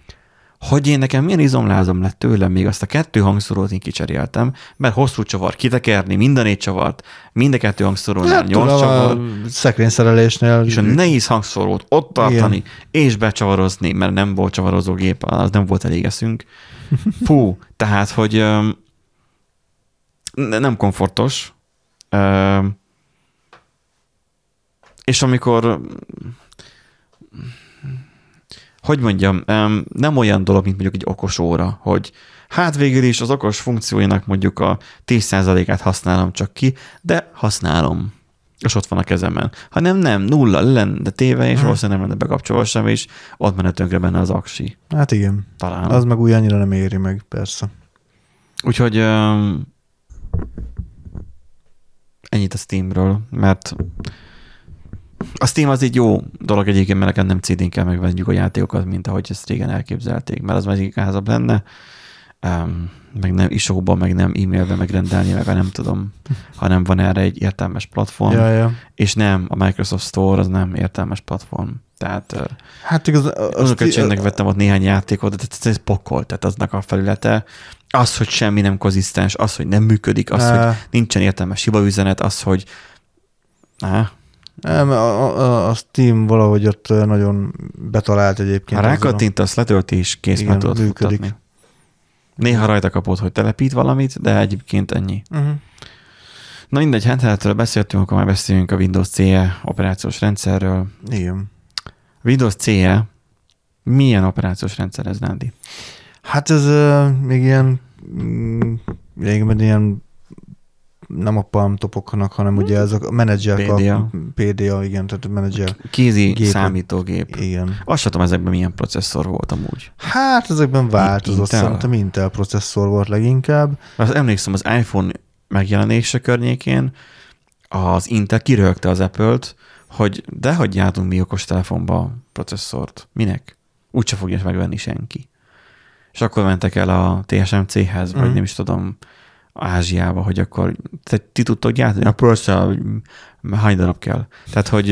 Hogy én nekem milyen izomlázom lett tőlem, még azt a kettő hangszorót én kicseréltem, mert hosszú csavar, kitekerni, mind a négy csavart, mind a kettő hangszorónál Hát, nyolc csavar, szekrényszerelésnél és a nehéz hangszorót ott tartani, és becsavarozni, mert nem volt csavarozógép, az nem volt elég eszünk. Fú, tehát, hogy nem komfortos. És amikor hogy mondjam, nem olyan dolog, mint mondjuk egy okos óra, hogy hát végül is az okos funkcióinak mondjuk a 10%-át használom csak ki, de használom és ott van a kezemen. Hanem nem, nulla le lenne téve, és Mhm. valószínűleg nem lenne bekapcsolva sem, és ott menne tönkre benne az aksi. Hát igen. Talán. Az meg úgy annyira nem éri meg, persze. Úgyhogy um, ennyit a Steamről, mert a Steam az egy jó dolog egyébként, mert nekem nem CD-n kell megvenniük a játékokat, mint ahogy ezt régen elképzelték, mert az már gázabb lenne. Um, meg nem isóba, meg nem e-mailbe megrendelni, meg nem tudom, hanem van erre egy értelmes platform, Ja, ja. és nem, a Microsoft Store az nem értelmes platform. Tehát Hát igaz, öcsémnek vettem ott néhány játékot, de ez- pokol, tehát aznak a felülete. Az, hogy semmi nem konzisztens, az, hogy nem működik, az, hogy nincsen értelmes hibaüzenet, az, hogy Á, Nem, a, a, a Steam valahogy ott nagyon betalált egyébként. ha rákattintasz, letölti és kész, Igen, tudod működik. futtatni. Néha rajta kapod, hogy telepít valamit, de egyébként ennyi. Uh-huh. Na mindegy, handheldről beszéltünk, akkor már beszéljünk a Windows CE operációs rendszerről. Igen. Windows CE Milyen operációs rendszer ez, Nándi? Hát ez uh, még ilyen, mm, régebben ilyen nem a palm topoknak, hanem ugye ez a menedzser PDA. PDA, igen, tehát a menedzser. Kézi Gépek. számítógép. Igen. Azt sem tudom, ezekben milyen processzor volt amúgy. Hát ezekben változott, Intel? szerintem Intel processzor volt leginkább. Azt emlékszem, az iPhone megjelenése környékén az Intel kirögte az Apple-t, hogy de hagyjátunk mi okos telefonba processzort. Minek? Úgyse fogja megvenni senki. És akkor mentek el a TSMC-hez, vagy Mhm. nem is tudom, Ázsiába, hogy akkor te, ti tudtok gyártani, a processzor hány darab kell. Tehát, hogy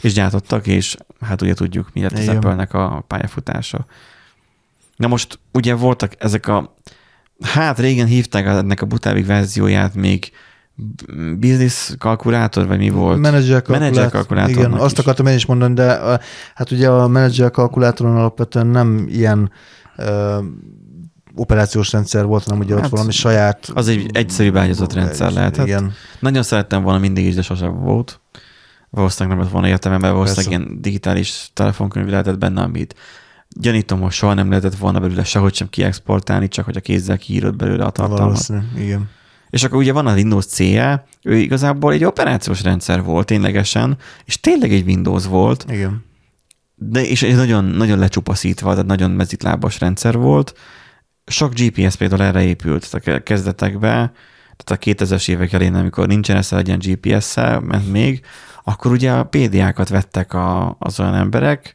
és gyártottak, és hát ugye tudjuk, mi lett az. Apple-nek a pályafutása. Na most ugye voltak ezek a, hát régen hívták ennek a butábbik verzióját még business kalkulátor, vagy mi volt? Menedzser Menedzser kalkulátor. kalkulátornak Igen, azt is. akartam én is mondani, de hát ugye a menedzser kalkulátoron alapvetően nem ilyen operációs rendszer volt, hanem ugye Hát, ott valami saját... az egy egyszerű beágyazott rendszer lehetett. Igen. Nagyon szerettem volna mindig is, de sosem volt. Valószínűleg nem lett volna értelme, mert valószínűleg Persze. ilyen digitális telefonkönyv lehetett benne, amit gyanítom, hogy soha nem lehetett volna belőle sehogy sem kiexportálni, csak hogy a kézzel kiírod belőle a tartalmat. Valószínű, igen. És akkor ugye van a Windows CE, ő igazából egy operációs rendszer volt ténylegesen, és tényleg egy Windows volt, Igen. de és egy nagyon, nagyon lecsupaszítva, tehát nagyon mezitlábas rendszer volt. Sok GPS például erre épült a ke- kezdetekben, tehát a 2000-es évek elején, amikor nincsen egy ilyen GPS-szel, ment még, akkor ugye a PDA-kat vettek a, az olyan emberek,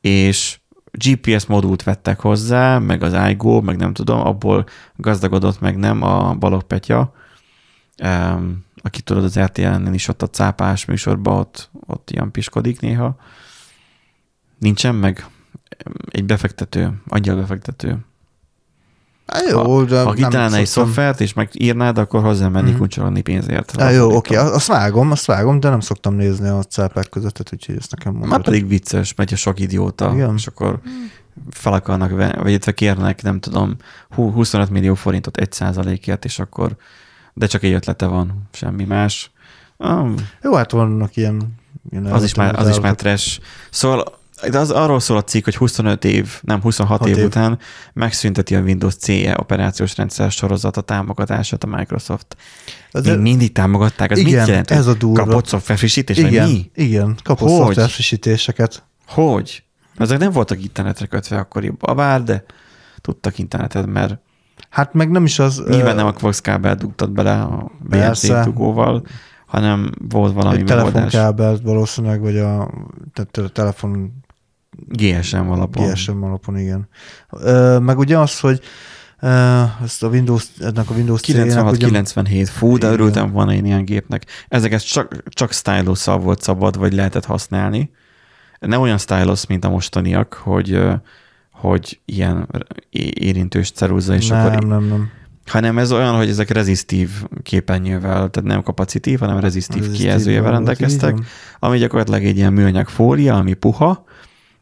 és GPS modult vettek hozzá, meg az iGo, meg nem tudom, abból gazdagodott meg nem a Balogh Petya, um, aki tudod az RTL-nél is ott a cápás műsorban ott, ott ilyen piskodik néha. Nincsen meg egy befektető, angyal befektető. Há, jó, de Ha kitalálnál egy szoftvert, és megírnád, akkor hozzá menni Mhm. mm. kuncsorogni pénzért. Há, jó, oké, azt vágom, azt vágom, de nem szoktam nézni a cápák között, úgyhogy ezt nekem mondod. Már pedig vicces, megy a sok idióta, Igen. és akkor fel akarnak, vagy illetve kérnek, nem tudom, hú- 25 millió forintot egy százalékért, és akkor, de csak egy ötlete van, semmi más. Ah, Jó, hát vannak ilyen... ilyen az is már, az is már trash. Szóval de az arról szól a cikk, hogy 25 év, nem 26 Hat év, év. után megszünteti a Windows CE operációs rendszer sorozata támogatását a Microsoft. Az- Még mindig támogatták, az igen, mit jelent? ez a durva. Kapott szoftver frissítés, vagy igen, mi? igen, kapott Hogy? szoftver frissítéseket. Hogy? Ezek nem voltak internetre kötve akkoriban, bár, de tudtak internetet, mert Hát meg nem is az... nyilván nem a coax kábel dugtad bele a BNC dugóval, hanem volt valami egy megoldás. telefonkábelt valószínűleg, vagy a, tehát a telefon GSM alapon. GSM alapon, igen. Ö, meg ugye az, hogy ezt a Windows, ennek a Windows CE-nek ugye, 96-97, fú, de örültem volna én ilyen gépnek. Ezeket csak, csak stylus volt szabad, vagy lehetett használni. Nem olyan stylus, mint a mostaniak, hogy, hogy ilyen érintős ceruza, és nem, akkor nem, nem. hanem ez olyan, hogy ezek rezisztív képernyővel, tehát nem kapacitív, hanem rezisztív Ez kijelzőjével rendelkeztek, ami gyakorlatilag egy ilyen műanyag fólia, ami puha,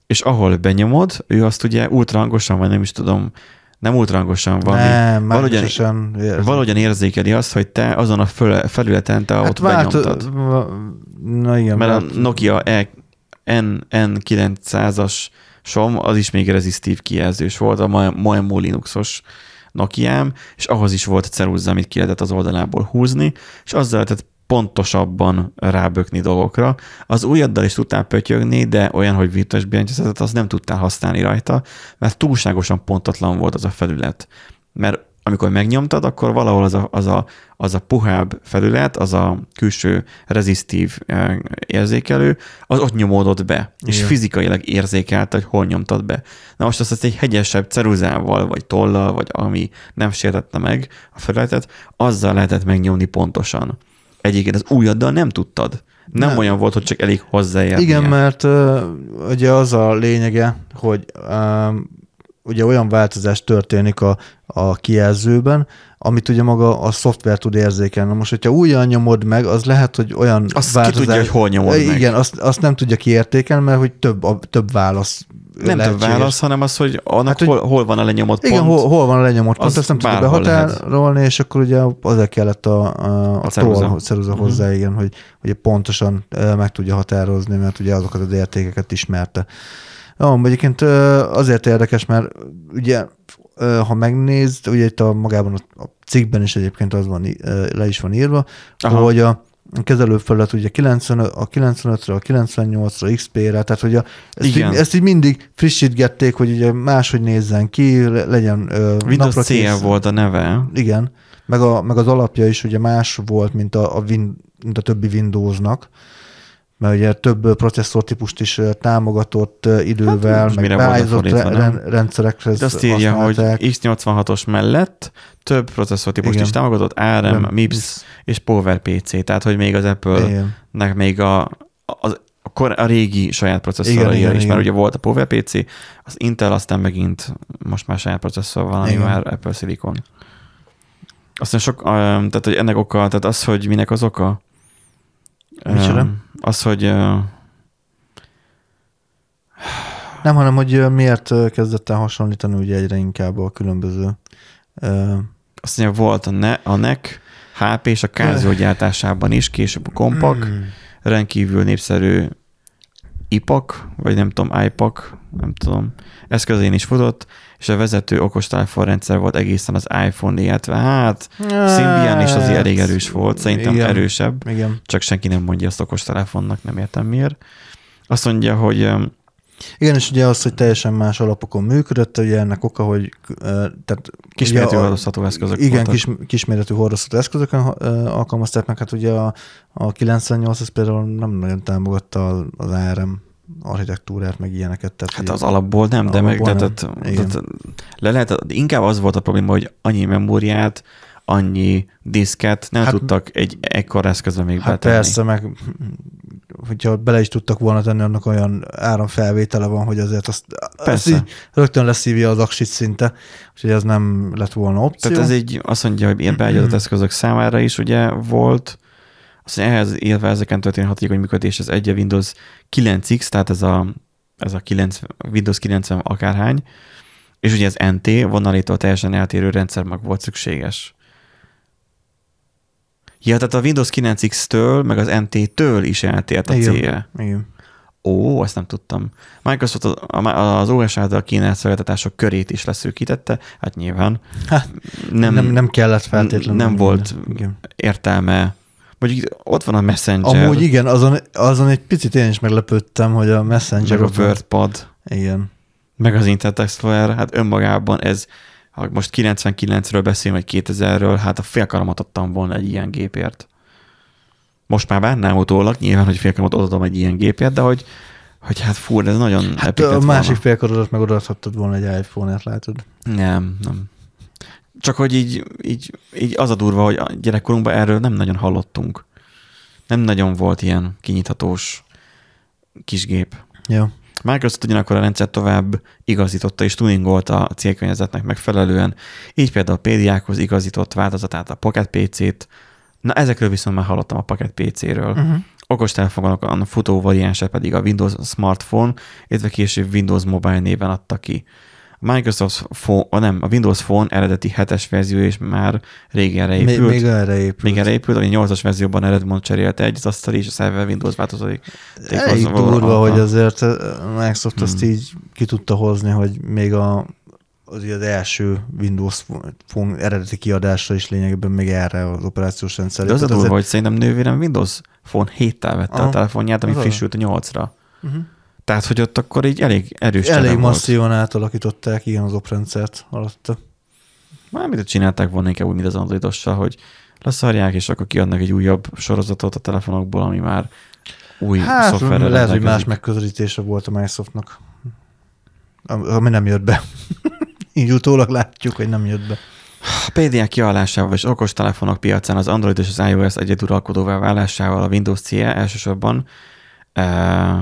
és ahol benyomod, ő azt ugye ultrahangosan, vagy nem is tudom, nem ultrahangosan, valami, nem, valahogyan, érzem. valahogyan érzékeli azt, hogy te azon a föl, felületen te hát ott benyomtad. va- Na igen. Mert a vált- Nokia E N, N900-as som, az is még rezisztív kijelzős volt, a Ma- Maemo Linuxos Nokiám, és ahhoz is volt ceruza, amit ki lehetett az oldalából húzni, és azzal lehetett pontosabban rábökni dolgokra. Az újaddal is tudtál pötyögni, de olyan, hogy virtuális billentyűzetet, azt nem tudtál használni rajta, mert túlságosan pontatlan volt az a felület. Mert amikor megnyomtad, akkor valahol az a, az a, az a puhább felület, az a külső rezisztív eh, érzékelő, az ott nyomódott be, és Igen. fizikailag érzékelte, hogy hol nyomtad be. Na most azt, azt egy hegyesebb ceruzával, vagy tollal, vagy ami nem sértette meg a felületet, azzal lehetett megnyomni pontosan. Egyébként az újaddal nem tudtad. Nem, Nem. olyan volt, hogy csak elég hozzáérni. Igen, mert uh, ugye az a lényege, hogy um, ugye olyan változás történik a, a kijelzőben, amit ugye maga a szoftver tud érzékelni. Most, hogyha újra nyomod meg, az lehet, hogy olyan Azt ki tudja, hogy hol nyomod meg. Igen, azt, azt nem tudja kiértékelni, mert hogy több, a, több válasz nem lehetséges. válasz, hanem az, hogy annak Hát, hogy- hol, hol van a lenyomott Igen, pont. hol, hol van a lenyomott pont, az azt nem tudja behatárolni, és akkor ugye azért kellett a, a, a, A ceruza. ceruza, ceruza Mhm. hozzá, igen, hogy ugye pontosan meg tudja határozni, mert ugye azokat az értékeket ismerte. Ja, egyébként azért érdekes, mert ugye, ha megnézd, ugye itt a magában a, a cikkben is egyébként az van, le is van írva. Aha. hogy a kezelőfelület ugye 95, a 95-re, a 98-ra, XP-re, tehát hogy a, ezt, így, Igen. ezt így mindig frissítgették, hogy ugye máshogy nézzen ki, le- legyen ö, Windows napra kész. volt a neve. Igen, meg, a, meg az alapja is ugye más volt, mint a, a, win, mint a többi Windowsnak, mert ugye több processzortípust is támogatott idővel, most meg beállított rendszerekhez De azt írja, hogy használták. X86-os mellett több processzortípust is támogatott, ARM, MIPS és PowerPC, tehát hogy még az Apple-nek még a, az, a, kor, a régi saját processzoraira Igen, igen, is, mert ugye volt a PowerPC, az Intel aztán megint most már saját processzor van, ami Igen. már Apple Silicon. Aztán sok, tehát hogy ennek oka, tehát az, hogy minek az oka? Micsoda? Az, hogy Nem, hanem hogy miért kezdett el hasonlítani ugye egyre inkább a különböző azt mondja, volt a, ne, a NEC, HP és a Casio gyártásában is, később a Compaq, Hmm. rendkívül népszerű IPAC, vagy nem tudom, iPAC, nem tudom, eszközén is futott, és a vezető okostelefonrendszer volt egészen az iPhone, illetve hát Symbian is azért elég erős volt, szerintem Igen. erősebb, Igen. csak senki nem mondja azt okostelefonnak, nem értem miért. Azt mondja, hogy Igen, és ugye az, hogy teljesen más alapokon működött, ugye ennek oka, hogy tehát kisméretű hordozható eszközök Igen, voltak. kis, kisméretű hordozható eszközökön alkalmazták meg, hát ugye a, a 98 az például nem nagyon támogatta az ARM architektúrát, meg ilyeneket. Tehát Hát az alapból nem, de meg Alapból de, nem. tehát, tehát, le lehet, inkább az volt a probléma, hogy annyi memóriát, annyi diszket nem Hát- tudtak egy ekkor eszközbe még Hát betenni. persze, meg hogyha bele is tudtak volna tenni, annak olyan áramfelvétele van, hogy azért azt, azt Persze. így rögtön leszívja az aksit szinte, úgyhogy ez nem lett volna opció. Tehát ez egy, azt mondja, hogy ilyen beágyazott eszközök számára is ugye volt, azt mondja, ehhez élve ezeken történő hatékony működés, ez egy a Windows 9X, tehát ez a, ez a 9, Windows 90 akárhány, és ugye ez NT, vonalétól teljesen eltérő rendszermag volt szükséges. Ja, tehát a Windows 9X-től, meg az NT-től is eltért a Igen. célja. Igen. Ó, ezt nem tudtam. Microsoft az, az OS által kínált szolgáltatások körét is leszűkítette, hát nyilván. Hát, nem, nem, nem kellett feltétlenül. Nem volt Igen. értelme. Mondjuk ott van a Messenger, Amúgy igen, azon, azon egy picit én is meglepődtem, hogy a Messenger... meg a. WordPad, Igen. meg az Internet Explorer, hát önmagában ez, ha most 99-ről beszélünk, vagy 2000-ről, hát a félkaramat adtam volna egy ilyen gépért. Most már bánnám utólag, nyilván, hogy félkaramat adom egy ilyen gépért, de hogy, hogy hát fú, ez nagyon Hát a másik volna. félkarodat meg odaadhattad volna egy iPhone-et, látod? Nem, nem. Csak hogy így, így, így az a durva, hogy a gyerekkorunkban erről nem nagyon hallottunk. Nem nagyon volt ilyen kinyithatós kisgép. Ja. Microsoft ugyanakkor a rendszer tovább igazította és tuningolta a célkörnyezetnek megfelelően, így például a PDA-hoz igazított változatát a Pocket PC-t. Na ezekről viszont már hallottam a Pocket PC-ről. Uh-huh. Okostelefonokon a futó variánsa pedig a Windows Smartphone, illetve később Windows Mobile néven adta ki. Microsoft Phone, a nem, a Windows Phone eredeti 7-es verzió is már régenre Még, épült. még erre épült. még erre épült, ami 8-as verzióban Redmond cserélte egy az asztal és a szerver Windows változaték. Elég durva, hogy azért a Microsoft azt Hmm. így ki tudta hozni, hogy még a, az, az első Windows Phone eredeti kiadásra is lényegében még erre az operációs rendszer. De az a durva, hogy szerintem nővérem Windows Phone 7-tel vette Aha. a telefonját, ami frissült a 8-ra. Uh-huh. Tehát, hogy ott akkor így elég erős Elég csere volt. masszívan átalakították, igen, az oprendszert alatta. Már mit csinálták volna inkább úgy, mint az androidossal, hogy leszarják, és akkor kiadnak egy újabb sorozatot a telefonokból, ami már új Hát, szoftverrel lehet, hogy más megközelítése volt a Microsoftnak, Am- ami nem jött be. Így utólag látjuk, hogy nem jött be. A PDA kiállásával és okostelefonok piacán az Android és az iOS egyeduralkodóvá válásával a Windows CE elsősorban uh,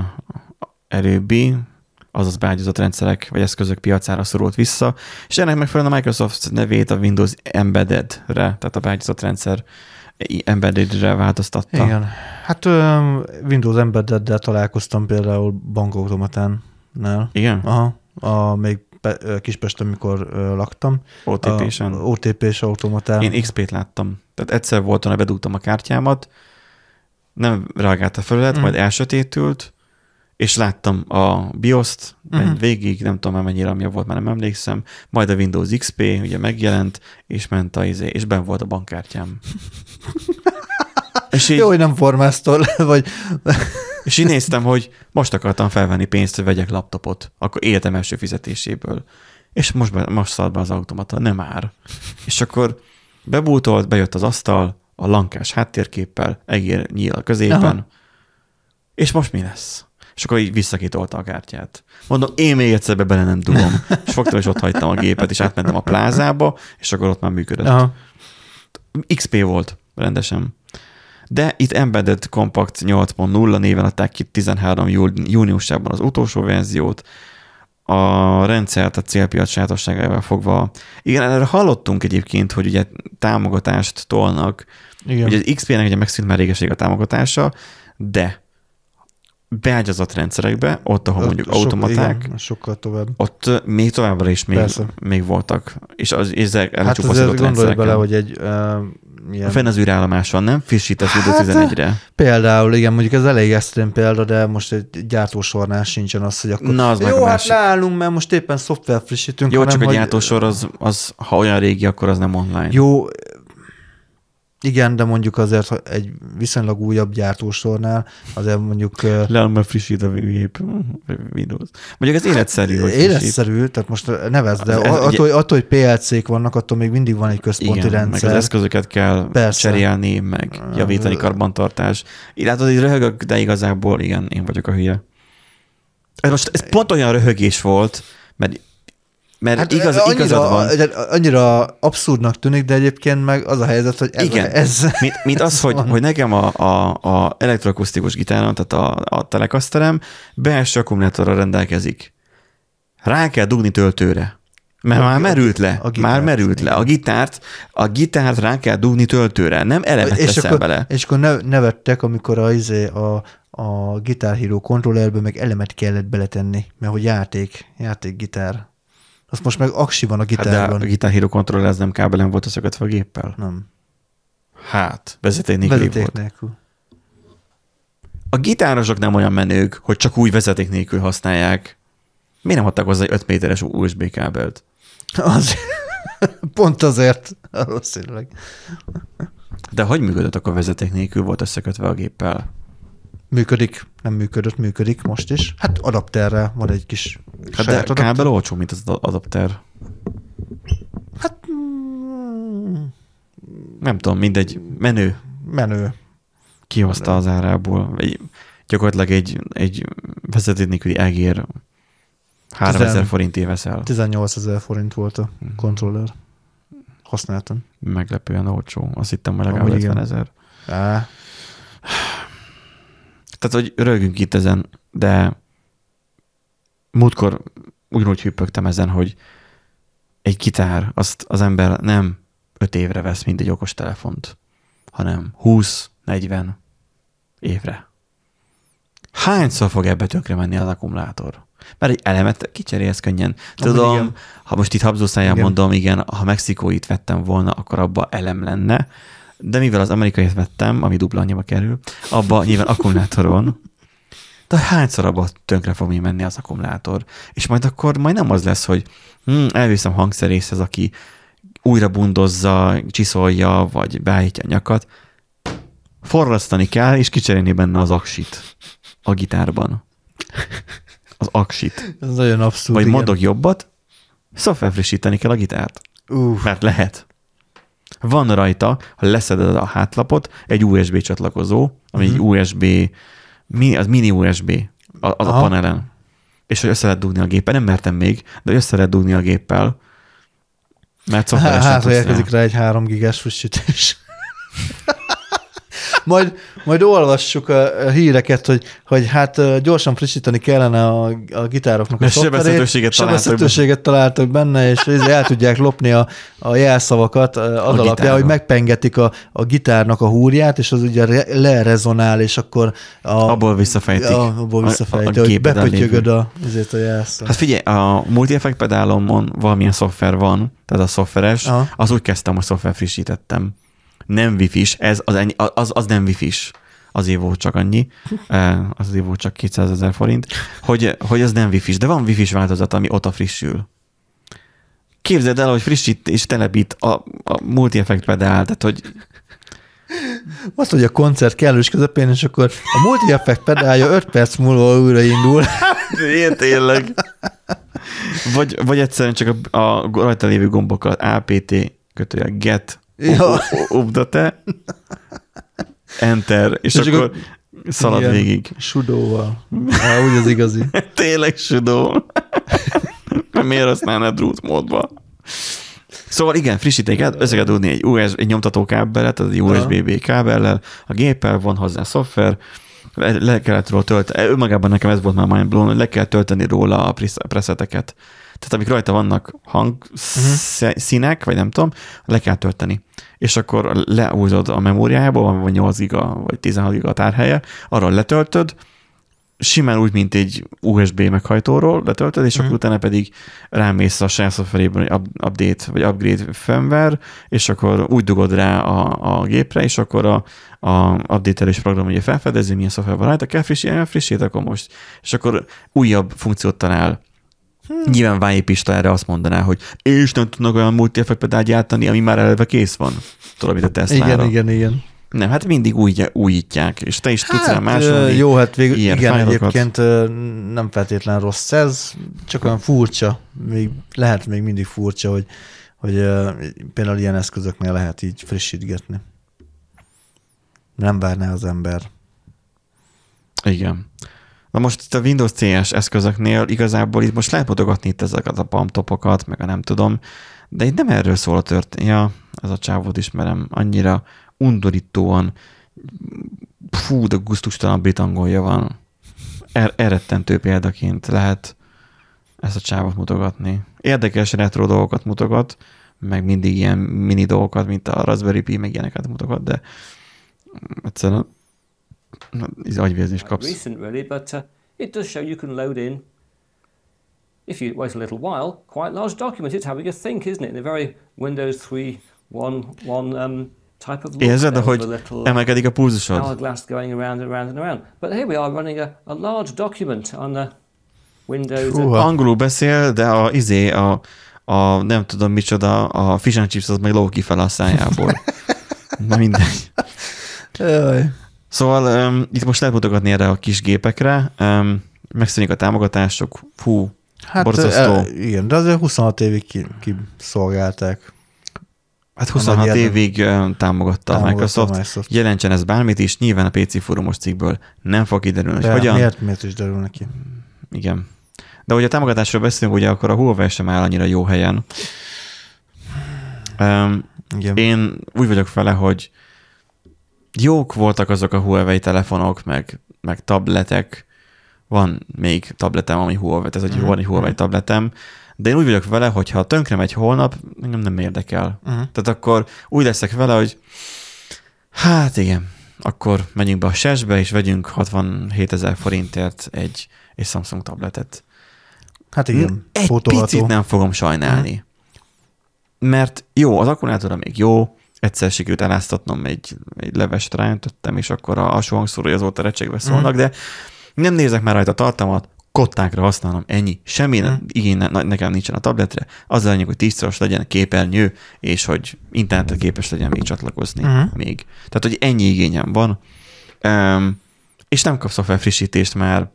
erőbbi, azaz beágyazott rendszerek vagy eszközök piacára szorult vissza, és ennek megfelelően a Microsoft nevét a Windows Embedded-re, tehát a beágyazott rendszer Embedded-re változtatta. Igen. Hát Windows Embedded-del találkoztam például bankautomatán-nál. Igen? Aha, a, még Kispesten, mikor ö, laktam. OTP-sen. OTP-s automatán. Én XP-t láttam. Tehát egyszer volt, hogy bedugtam a kártyámat, nem reagált a felület, Mm. majd elsötétült, és láttam a BIOS-t, Mhm. uh-huh. végig, nem tudom már mennyire amja volt, már nem emlékszem, majd a Windows XP ugye megjelent, és ment a izé, és ben volt a bankkártyám. és, így, Jó, hogy nem formáztól, vagy és így néztem, hogy most akartam felvenni pénzt, hogy vegyek laptopot, akkor életem első fizetéséből. És most, be, most szállt be az automata, nem már. És akkor bebútolt, bejött az asztal, a lankás háttérképpel, egér nyíl a középen, Aha. és most mi lesz? És akkor így visszakitolta a kártyát. Mondom, én még egyszer be bele nem dugom. És fogtam, és ott hagytam a gépet, és átmentem a plázába, és akkor ott már működött. Aha. XP volt rendesen. De itt Embedded Compact 8.0 néven adták ki 13 jú- júniusában az utolsó verziót, a rendszert a célpiac sajátosságával fogva. Igen, erre hallottunk egyébként, hogy ugye támogatást tolnak. Igen. Ugye az XP-nek ugye megszűnt már régeség a támogatása, de beágyazott rendszerekbe, ott, ahol mondjuk Sok- automaták, Igen, sokkal tovább. ott még továbbra is még, Persze. még voltak. És az ezek Hát azért gondolj bele, hogy egy uh, ilyen... Fenn az űrállomáson, nem? Frissítesz Windows Hát, 11-re. Például, igen, mondjuk ez elég extrém példa, de most egy gyártósornál sincsen az, hogy akkor Na, az jó, hát másik. mert most éppen szoftver frissítünk. Jó, hanem, csak a gyártósor az, az, ha olyan régi, akkor az nem online. Jó, igen, de mondjuk azért egy viszonylag újabb gyártósornál azért mondjuk ö, Le, mert frissít a gép. Windows. Mondjuk ez életszerű, hogy életszerű, tehát most nevezd, de ez attól, hogy- attól, hogy PLC-k vannak, attól még mindig van egy központi Igen, meg rendszer. az eszközöket kell Persze. cserélni, meg javítani karbantartás. Illetve így röhögök, de igazából igen, én vagyok a hülye. Ez most ez pont olyan röhögés volt, mert, mert hát, igaz, annyira, igazad van. Annyira abszurdnak tűnik, de egyébként meg az a helyzet, hogy ez, Igen, ez mint, mint az, hogy, van. hogy nekem a, a, a elektroakusztikus gitáron, tehát a, a telekaszterem belső akkumulátorra rendelkezik. Rá kell dugni töltőre. Mert A- már merült le. a gitárt, már merült le. A gitárt, a gitárt rá kell dugni töltőre. Nem elemet és akkor, bele. és akkor ne, nevettek, amikor a, izé, a, a Guitar Hero kontrollerbe meg elemet kellett beletenni, mert hogy játék, játék gitár. Azt most meg aksi van a Hát de a Guitar Hero controller ez nem kábelen volt összekötve a géppel? Nem. Hát, vezeték nélküli Vezeték volt. nélkül. A gitárosok nem olyan menők, hogy csak úgy vezeték nélkül használják. Miért nem adtak hozzá egy 5 méteres USB kábelt? Az, pont azért, valószínűleg. De hogy működött akkor vezeték nélkül volt összekötve a géppel? Működik, nem működött, működik most is. Hát adapterrel van egy kis Hát de adapter. kábel olcsó, mint az adapter. Hát mm, Nem tudom, mindegy, menő menő. kihozta az árából. Egy, gyakorlatilag egy, egy vezeték nélküli egér 3000 Tizen- forintért veszel. 18 ezer forint volt a Mhm. kontroller. Használtam. Meglepően olcsó. Azt hittem, hogy legalább Amúgy 50 igen. ezer. Tehát, hogy rögünk itt ezen, de múltkor ugyanúgy hüppögtem ezen, hogy egy gitár, azt az ember nem öt évre vesz, mint egy okos telefont, hanem 20-40 évre. Hányszor fog ebbe tökre menni az akkumulátor? Mert egy elemet kicserélsz könnyen. Tudom, igen. ha most itt habzószáján mondom, igen, ha mexikóit vettem volna, akkor abba elem lenne, de mivel az amerikait vettem, ami dupla annyiba kerül, abba nyilván akkumulátor van, de hányszor abba tönkre fog menni az akkumulátor? És majd akkor majd nem az lesz, hogy hm, elviszem hangszerészhez, aki újra bundozza, csiszolja, vagy beállítja a nyakat. Forrasztani kell, és kicserélni benne az aksit a gitárban. Az aksit. ez nagyon abszurd. Vagy igen. mondok jobbat, szoftver frissíteni kell a gitárt. Uff, Mert lehet. Van rajta, ha leszeded a hátlapot, egy USB csatlakozó, ami Mhm. egy USB, mi, az mini USB a- az a Aha. panelen. És hogy össze lehet dugni a géppel, nem mertem még, de össze lehet dugni a géppel, mert szoftveresen hát, tudsz érkezik rá egy 3 gigás frissítés. Majd, majd olvassuk a, a híreket, hogy, hogy hát gyorsan frissíteni kellene a, a gitároknak a sebezhetőséget találtak találtak benne, és el tudják lopni a, a jelszavakat az A alapján, gitárról. hogy megpengetik a, a gitárnak a húrját, és az ugye re- lerezonál, és akkor a, Abból visszafejtik. Ja, abból A- visszafejti, a hogy lévő. a, azért a jelszav. Hát figyelj, a multi-effekt pedálomon valamilyen szoftver van, tehát a szoftveres, Aha. az úgy kezdtem, hogy szoftver frissítettem. Nem wifi-s, ez az, ennyi, az, az nem wifi-s. azért volt csak annyi, az azért volt csak 200 ezer forint, hogy, hogy az nem wifi de van wifi változat, ami ott frissül. Képzeld el, hogy frissít és telepít a, a multi-effekt pedál, tehát hogy Azt, hogy a koncert kellős közepén, és akkor a multi-effekt pedálja 5 perc múlva újraindul. Ilyen tényleg. Vagy, vagy egyszerűen csak a, a rajta lévő gombokat APT kötője get Ja. update enter, és, És akkor akkor szalad Igen. végig. Sudóval. Á, úgy az igazi. Tényleg sudó. Miért használnád root módba? Szóval igen, frissítéket, össze kell tudni egy, USB, egy nyomtató kábelet, az egy USB-B kábellel, a géppel van hozzá szoftver, le, le kellett róla tölteni, önmagában nekem ez volt már mind blown, hogy le kell tölteni róla a pres- preseteket. Tehát amik rajta vannak hang uh-huh. színek, vagy nem tudom, le kell tölteni. És akkor leúzod a memóriájából, van 8 giga vagy 16 giga a tárhelye, arról letöltöd, simán úgy, mint egy USB meghajtóról letöltöd, és mm. akkor utána pedig rámész a saját szoftverében up- update, vagy upgrade firmware, és akkor úgy dugod rá a, a gépre, és akkor a, a update-elős program ugye felfedezi, milyen szoftver van rajta, kell frissíteni, frissít, akkor most. És akkor újabb funkciót talál. Hmm. Nyilván vájépista erre azt mondaná, hogy és nem tudnak olyan multi pedált gyártani, ami már eleve kész van. Tudod, mint a Tesla-ra. Igen, igen, igen. Nem, hát mindig új, újítják, és te is tudsz rá Hát, másolni. jó, hát végül, igen, fájlokat. egyébként nem feltétlen rossz ez, csak olyan furcsa, még, lehet még mindig furcsa, hogy, hogy például ilyen eszközöknél lehet így frissítgetni. Nem várná az ember. Igen. Na most itt a Windows CS eszközöknél igazából itt most lehet mutogatni itt ezeket a pamtopokat, meg a nem tudom, de itt nem erről szól a történet. Ja, ez a csávót ismerem. Annyira undorítóan fú, de gusztustalan brit angolja van. Er, erettentő példaként lehet ezt a csávot mutogatni. Érdekes retro dolgokat mutogat, meg mindig ilyen mini dolgokat, mint a Raspberry Pi, meg ilyeneket mutogat, de egyszerűen ez agyvérzést kapsz. recent really, but uh, it does show you can load in, if you wait a little while, quite large documents. It's having a think, isn't it? In a very Windows 3 one, one um, type of look. Érzed, there with hogy a little emelkedik a pulzusod? hourglass going around and around and around. But here we are running a, a large document on the Windows. uh, Húha. Angolul beszél, de a izé, a, a nem tudom micsoda, a fish and chips az meg lóg kifele a szájából. Na mindegy. Jaj. Szóval um, itt most lehet mutogatni erre a kis gépekre, um, megszűnik a támogatások, fú, Hát Borzasztó. e, igen, de azért 26 évig ki, kiszolgálták. hát A 26 nagy évig um, támogatta a Támogatta Microsoft. Microsoft. Jelentsen ez bármit is, nyilván a PC fórumos cikkből nem fog kiderülni, hogy De hogyan. miért, miért is derül neki? Igen. De hogy a támogatásról beszélünk, ugye akkor a Huawei sem áll annyira jó helyen. Um, Igen. én úgy vagyok vele, hogy jók voltak azok a Huawei telefonok, meg, meg tabletek. Van még tabletem, ami Huawei, ez egy, van egy Huawei mhm. tabletem, de én úgy vagyok vele, hogy ha tönkre megy holnap, engem nem érdekel. Uh-huh. Tehát akkor úgy leszek vele, hogy hát igen, akkor menjünk be a sesbe, és vegyünk 67 ezer forintért egy, egy Samsung tabletet. Hát igen, Egy picit nem fogom sajnálni. Mert jó, az akkumulátora még jó, egyszer sikerült eláztatnom egy, egy levest ráöntöttem, és akkor a alsó hangszórója azóta recsegve szólnak, de nem nézek már rajta tartalmat, kottákra használom, ennyi. Semmi Mhm. mm. igény ne- nekem nincsen a tabletre. Az a lényeg, hogy tízszoros legyen képernyő, és hogy internetre képes legyen még csatlakozni Mhm. még. Tehát, hogy ennyi igényem van. Um, és nem kapsz a frissítést már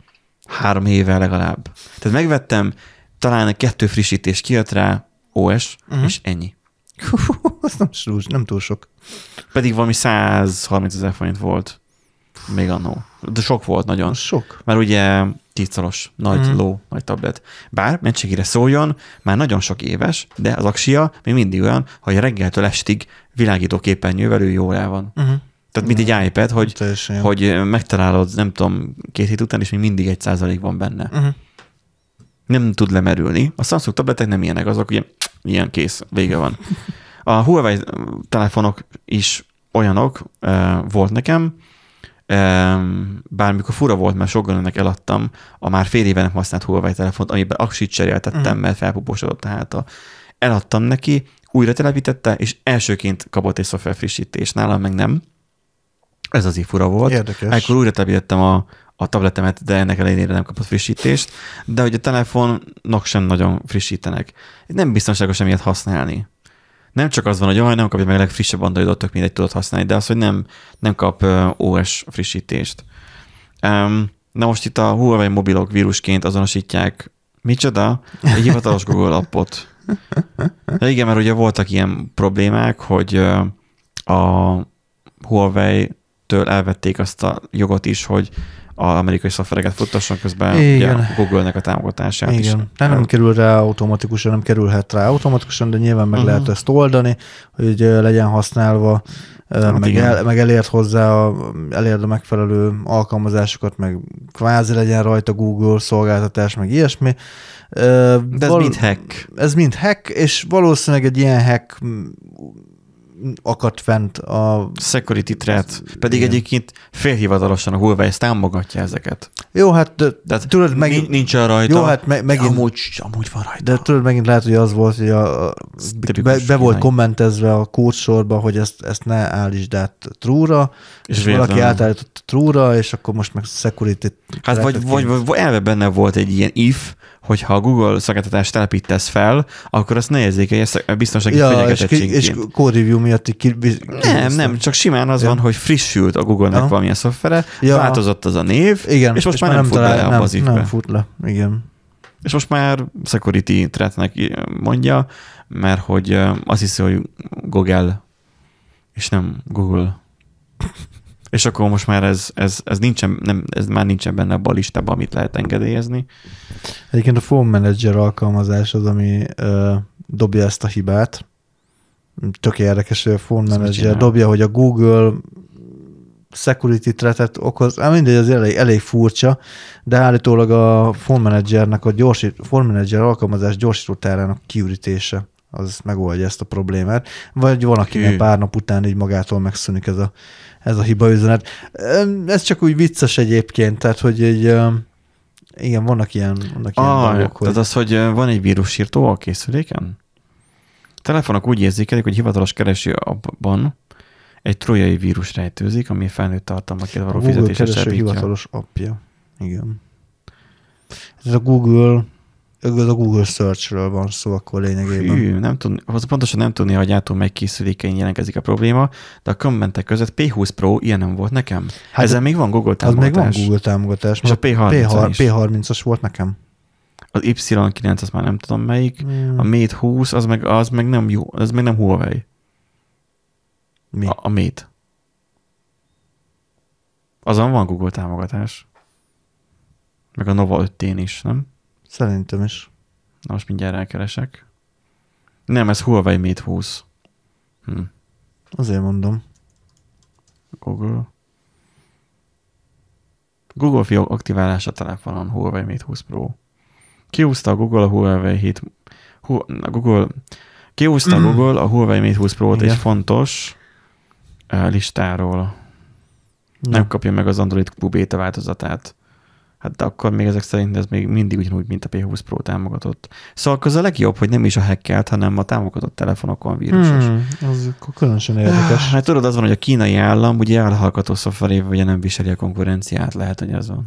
három éve legalább. Tehát megvettem, talán kettő frissítés kijött rá, OS, Mhm. uh-huh. és ennyi. Az nem, sús, nem túl sok. Pedig valami 130 ezer forint volt még annó. De sok volt nagyon. Sok. Mert ugye tízszoros, nagy mm. ló, nagy tablet. Bár mentségére szóljon, már nagyon sok éves, de az aksia még mindig olyan, hogy reggeltől estig világító képernyővel ő jól el van. Uh-huh. Tehát mint egy iPad, hogy, Teljesen hogy megtalálod, nem tudom, két hét után, és még mindig egy százalék van benne. Uh-huh. Nem tud lemerülni. A Samsung tabletek nem ilyenek, azok ugye ilyen kész, vége van. A Huawei telefonok is olyanok volt nekem, bármikor fura volt, mert sok ennek eladtam a már fél éve nem használt Huawei telefont, amiben aksit cseréltettem, uh-huh. mert felpuposodott a háta. Eladtam neki, újra telepítette, és elsőként kapott egy szoftver frissítést, nálam meg nem. Ez az fura volt. Érdekes. Ekkor újra telepítettem a, a tabletemet, de ennek ellenére nem kapott frissítést, de hogy a telefonok sem nagyon frissítenek. Nem biztonságos emiatt használni. Nem csak az van, hogy jaj, nem kapja meg a legfrissebb Androidot, tök mindegy tudod használni, de az, hogy nem, nem kap OS frissítést. Um, na most itt a Huawei mobilok vírusként azonosítják micsoda? Egy hivatalos Google appot. De igen, mert ugye voltak ilyen problémák, hogy a Huawei-től elvették azt a jogot is, hogy az amerikai szoftvereket futtasson közben ugye Igen. a Google-nek a támogatását is. Igen. Nem, nem kerül rá automatikusan, nem kerülhet rá automatikusan, de nyilván meg Mhm. lehet ezt oldani, hogy legyen használva, Hát meg, igen. el, meg elért hozzá, a, elérd a megfelelő alkalmazásokat, meg kvázi legyen rajta Google szolgáltatás, meg ilyesmi. De ez val- mind hack. Ez mind hack, és valószínűleg egy ilyen hack akadt fent a... Security threat. Pedig igen. egyébként félhivatalosan a Huawei ezt támogatja ezeket. Jó, hát de, Tehát tudod, meg, nincs olyan rajta. Jó, hát me- megint- Amúgy, amúgy van rajta. De tudod, megint lehet, hogy az volt, hogy a, a be, be volt kommentezve a kódsorba, hogy ezt, ezt ne állítsd át true-ra, és, És valaki átállított true-ra, és akkor most meg security Hát vagy, vagy, vagy elve benne volt egy ilyen if, hogy ha a Google szolgáltatást telepítesz fel, akkor azt ne érzékelj ezt a biztonsági ja, és, ki, fenyegetettségként. és code review miatt ki, ki, Nem, nem, csak simán az Ja. van, hogy frissült a Google-nek Aha. valamilyen szoftvere, Ja. változott az a név, Igen, és most már nem, fut talál- bele abba nem, az nem ifbe. fut le, igen. És most már security threatnek mondja, mert hogy azt hiszi, hogy Google, és nem Google. És akkor most már ez, ez, ez, nincsen, nem, ez már nincsen benne abban a listában, amit lehet engedélyezni. Egyébként a Phone Manager alkalmazás az, ami ö, dobja ezt a hibát. Tök érdekes, hogy a Phone Manager dobja, hogy a Google security threat okoz, hát mindegy, az elég, elég furcsa, de állítólag a Phone Managernek a gyorsít, Phone Manager alkalmazás gyorsítótárának kiürítése az megoldja ezt a problémát, vagy van, akinek pár nap után így magától megszűnik ez a, ez a hiba üzenet. Ez csak úgy vicces egyébként, tehát hogy egy, igen, vannak ilyen, vannak ilyen Ah, dolgok, hogy... tehát az, hogy van egy vírusírtó a készüléken? A telefonok úgy érzékelik, hogy hivatalos kereső appban egy trójai vírus rejtőzik, ami felnőtt tartalmakért a való Google fizetésre kereső hivatalos appja. Igen. Ez a Google, a Google Search-ről van szó akkor lényegében. Hű, nem tudni, az pontosan nem tudni, hogy ától mely készülékein jelentkezik a probléma, de a kommentek között P20 Pro ilyen nem volt nekem. Hát Ezzel még van Google Az még van támogatás. Google támogatás. És a P30-on is. P30-as volt nekem. Az Y9, az már nem tudom melyik. Hmm. A Mate 20, az meg, az meg nem jó, az meg nem Huawei. Mi? A, a Mate. Azon van Google támogatás. Meg a Nova 5 is, nem? Szerintem is. Na most mindjárt elkeresek. Nem, ez Huawei Mate 20. Hm. Azért mondom. Google. Google fiók aktiválása telefonon Huawei Mate 20 Pro. Kiúzta a Google a Huawei 7 Hu, a Google kiúzta a Google a Huawei Mate 20 Pro-t Igen. egy fontos uh, listáról. Nem kapja meg az Android Q beta változatát. Hát de akkor még ezek szerint ez még mindig ugyanúgy, mint a P20 Pro támogatott. Szóval az a legjobb, hogy nem is a hackelt, hanem a támogatott telefonokon vírusos. Hmm, az különösen érdekes. Hát tudod, az van, hogy a kínai állam ugye elhallgató szoftverével ugye nem viseli a konkurenciát, lehet, hogy ez van.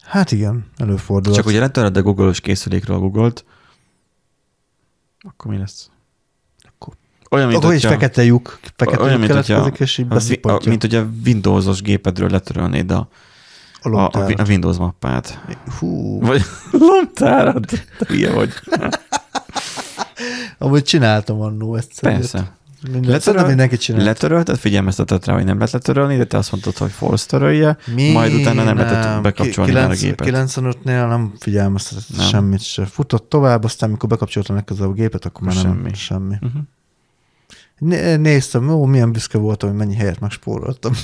Hát igen, előfordul. Csak ugye letöröd a Google-os készülékről a Google-t, akkor mi lesz? Akkor- Olyan, mint Akkor is hogyha, fekete lyuk, fekete olyan, lyuk mint hogyha és így a, a, mint hogy a Windows-os gépedről letörölnéd a, a a, a, lomtárat. a Windows mappát. Hú, Vagy lomtárad. Te Hülye vagy. amúgy csináltam annó ezt. Persze. Minden, Letöröl- mindenki csinál. Letörölted, figyelmeztetett rá, hogy nem lehet letörölni, de te azt mondtad, hogy force törölje, Mi? majd utána nem lehetett bekapcsolni már a Ki- gépet. 95-nél nem figyelmeztetett Nem. semmit se. Futott tovább, aztán mikor bekapcsoltam legközelebb a gépet, akkor már nem Semmi. semmi. Uh-huh. Né- Néztem, ó, milyen büszke voltam, hogy mennyi helyet megspóroltam.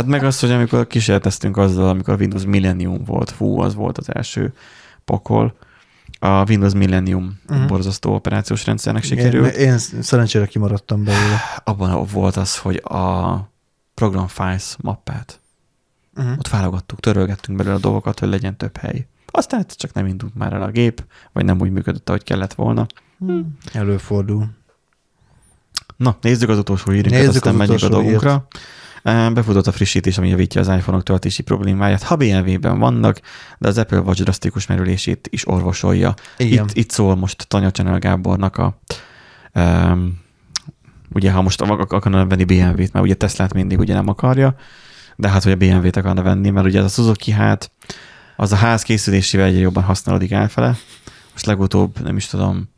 Hát meg az, hogy amikor kísérleteztünk azzal, amikor a Windows Millennium volt, fú, az volt az első pokol. A Windows Millennium uh-huh. borzasztó operációs rendszernek sikerült. Én, én szerencsére kimaradtam belőle. Abban volt az, hogy a program files mappát, Uh-huh. ott válogattuk, törölgettünk belőle a dolgokat, hogy legyen több hely. Aztán csak nem indult már el a gép, vagy nem úgy működött, ahogy kellett volna. Előfordul. Na, nézzük az utolsó hírünket, Nézzük aztán az menjünk a dolgunkra. Ö, Befutott a frissítés, ami javítja az iPhone-ok töltési problémáját. Ha BMW-ben vannak, de az Apple Watch drasztikus merülését is orvosolja. Igen. Itt, itt szól most Tanya Csenel Gábornak a um, ugye ha most ak- akarna venni BMW-t, mert ugye Teslát mindig ugye nem akarja, de hát hogy a BMW-t akarna venni, mert ugye ez a Suzuki hát az a ház készülésével egyre jobban használódik elfele. Most legutóbb, nem is tudom,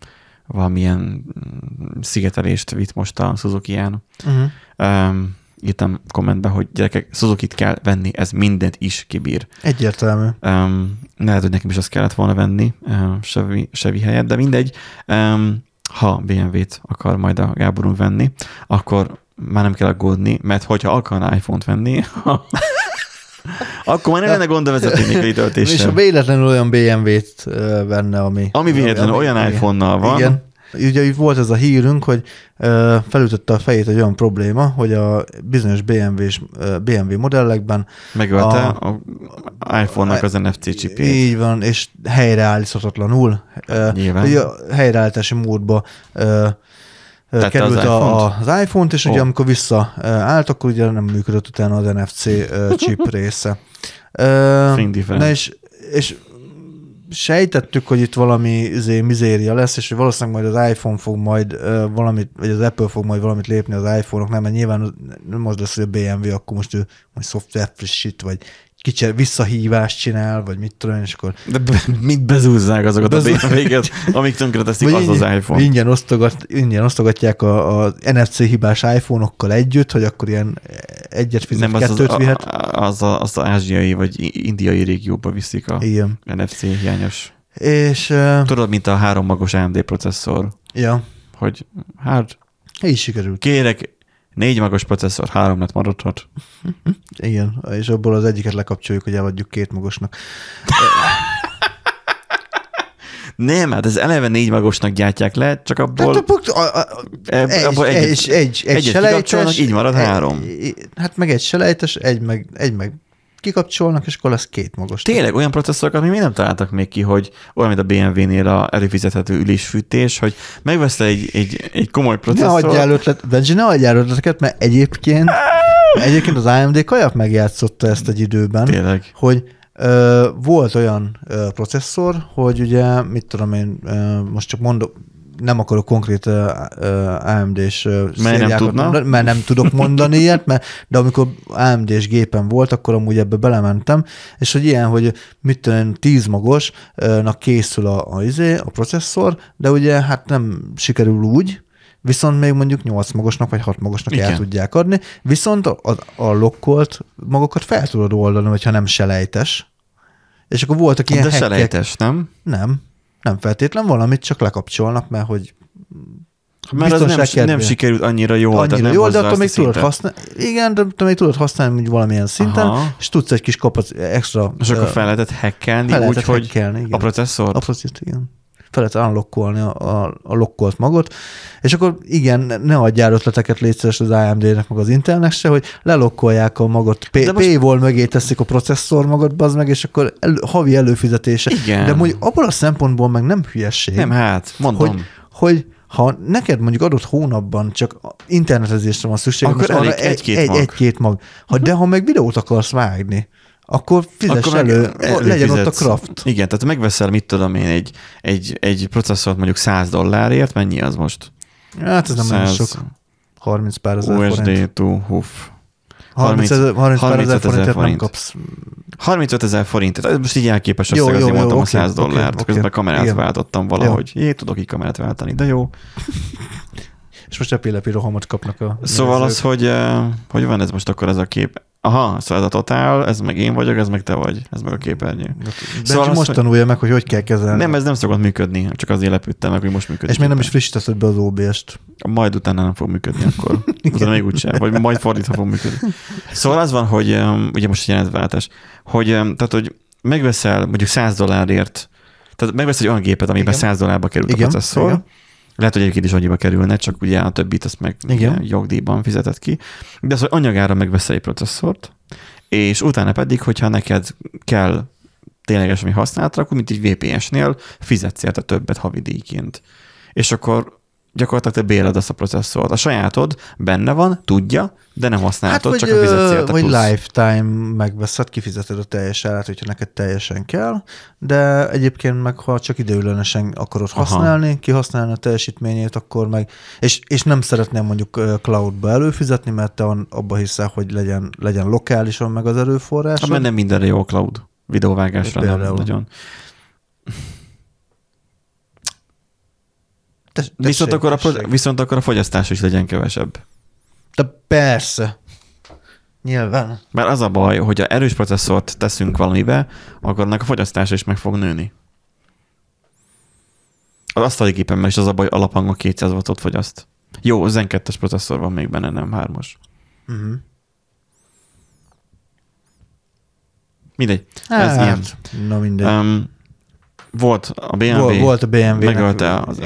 valamilyen mm, szigetelést vitt most a Suzuki-ján. Uh-huh. Um, írtam kommentbe, hogy gyerekek, Suzuki-t kell venni, ez mindent is kibír. Egyértelmű. Um, lehet, hogy nekem is azt kellett volna venni um, Chevy, Chevy helyett, de mindegy. Um, ha BMW-t akar majd a Gáborunk venni, akkor már nem kell aggódni, mert hogyha akarna iPhone-t venni, akkor már nem lenne gond a vezetéknélküli És ha töltéssel. véletlenül olyan BMW-t venne, ami... Ami véletlenül olyan iPhone-nal van, Igen. Ugye volt ez a hírünk, hogy felütötte a fejét egy olyan probléma, hogy a bizonyos BMW-s, BMW modellekben megölte A- a, iPhone-nak az NFC csipét. így van, és helyreállíthatatlanul Nyilván. a helyreállítási módba Tette került az a, iPhone-t? az iPhone-t, és Ó. ugye amikor visszaállt, akkor ugye nem működött utána az NFC chip része. Na és, és sejtettük, hogy itt valami izé, mizéria lesz, és hogy valószínűleg majd az iPhone fog majd uh, valamit, vagy az Apple fog majd valamit lépni az iPhone-oknál, mert nyilván az- lesz, hogy a BMW akkor most ő majd szoftver frissít, vagy kicsit visszahívást csinál, vagy mit tudom én, és akkor De be, mit bezúzzák azokat Bezú- a BMW-ket, amik tönkre teszik az az ingyen, iPhone. Ingyen, osztogat, ingyen osztogatják a, NFC hibás iPhone-okkal együtt, hogy akkor ilyen egyet fizet, Nem, az az, kettőt a, vihet. az, az, az ázsiai vagy indiai régióba viszik a Igen. NFC hiányos. És Tudod, mint a három magos AMD processzor, ja, hogy hát így sikerült. kérek négy magos processzor, három lett maradhat. Igen, és abból az egyiket lekapcsoljuk, hogy eladjuk két magosnak. Nem, hát ez eleve négy magosnak gyártják le, csak abból, Hát, a, a, a, egy, abból egy, egyet- egy, egy, egy egyet selejtes, így marad három. Egy, hát meg egy selejtes, egy meg, egy meg kikapcsolnak, és akkor lesz két magos. Tényleg olyan processzorokat még nem találtak még ki, hogy olyan, mint a BMW-nél a előfizethető ülésfűtés, hogy megveszel egy, egy, egy komoly Ne processzort, adjál ötlet, Benji, ne adjál ötleteket, mert egyébként, egyébként az AMD kajak megjátszotta ezt egy időben, tényleg. hogy volt olyan processzor, hogy ugye, mit tudom én, most csak mondok, nem akarok konkrét ö, AMD-s ö, nem tudna? mert nem tudok mondani ilyet, mert, de amikor AMD-s gépen volt, akkor amúgy ebbe belementem, és hogy ilyen, hogy mit tudom, én, 10 magosnak készül a, a, izé, a processzor, de ugye hát nem sikerül úgy, viszont még mondjuk 8 magosnak vagy 6 magosnak el Igen. tudják adni, viszont a, a, a lokkolt magokat fel tudod oldani, hogyha nem selejtes. És akkor voltak ilyen De selejtes, nem? Nem, nem feltétlen valamit csak lekapcsolnak, mert hogy Mert az nem, nem sikerült annyira jól. tehát annyira nem jól, de attól még tudod használni. Igen, de attól még tudod használni úgy valamilyen szinten, Aha. és tudsz egy kis kapac, extra És akkor fel lehetett hackelni fel úgy, hogy igen. a processzor? A processzort, igen. Fel lehet unlockolni a, a, a lokkolt magot, és akkor igen, ne adjál ötleteket létszeres az AMD-nek, meg az Intelnek se, hogy lelokkolják a magot, P- most- paywall mögé teszik a processzor magot, bazd meg, és akkor elő, havi előfizetése. Igen. De mondjuk abból a szempontból meg nem hülyesség. Nem, hát, mondom. hogy, hogy ha neked mondjuk adott hónapban csak internetezésre van szükség, Akkor elég egy-két egy, mag. egy-két mag. Ha, de ha meg videót akarsz vágni, akkor fizess Akkor meg elő, előfizetsz. legyen ott a craft. Igen, tehát megveszel, mit tudom én, egy, egy, egy processzort mondjuk 100 dollárért, mennyi az most? Hát ez nem olyan 100 sok. 30 pár ezer forint. USD to HUF. 30, ezer, 30 pár 35 ezer ezer forintet nem forint. kapsz. 35 ezer forint. Ez most így elképes Jó, összeg, jó, azért jó, mondtam a oké, 100 oké, dollárt. oké. Közben kamerát Igen. váltottam valahogy. Jé, tudok így kamerát váltani, de jó. És most epilepi rohamot kapnak a Szóval az, nézők. hogy eh, hogy van ez most akkor ez a kép? Aha, szóval ez a totál, ez meg én vagyok, ez meg te vagy, ez meg a képernyő. Benji Szóval az, most hogy- tanulja meg, hogy hogy kell kezelni. Nem, ez nem szokott működni, csak azért lepődtem meg, hogy most működik. és még nem is éppen. frissítetted be az OBS-t. Majd utána nem fog működni akkor. Utána még úgyse, vagy majd fordítva fog működni. Szóval az van, hogy um, ugye most egy jelenetváltás, hogy, um, tehát, hogy megveszel mondjuk 100 dollárért, tehát megveszel egy olyan gépet, amiben Igen. 100 dollárba került Igen, a processzor, igen. Lehet, hogy egyébként is annyiba kerülne, csak ugye a többit azt meg Igen. ugye, jogdíjban fizetett ki. De az, hogy anyagára megveszel egy processzort, és utána pedig, hogyha neked kell ténylegesen mi használatra, akkor mint egy VPS-nél fizetsz érte többet havidíjként. És akkor gyakorlatilag te bérled azt a processzort. A sajátod benne van, tudja, de nem használhatod, vagy, csak a fizetsz vagy plusz. lifetime megveszed, kifizeted a teljes árát, hogyha neked teljesen kell, de egyébként meg, ha csak ideiglenesen akarod Aha. használni, kihasználni a teljesítményét, akkor meg, és, és nem szeretném mondjuk cloudba előfizetni, mert te abba hiszel, hogy legyen, legyen lokálisan meg az erőforrás. Hát mert nem mindenre jó a cloud. Videóvágásra nem Például. Tes- Viszont akkor, a, viszont akkor a fogyasztás is legyen kevesebb. De persze. Nyilván. Mert az a baj, hogy ha erős processzort teszünk valamibe, akkor annak a fogyasztása is meg fog nőni. Az asztali gépemmel is az a baj, alaphangon 200 wattot fogyaszt. Jó, Zen 2 processzor van még benne, nem 3-as. Uh-huh. Mindegy. Ez ilyen. Na mindegy. Um, volt a BMW, Vol- volt a BMW-nek, megölte az.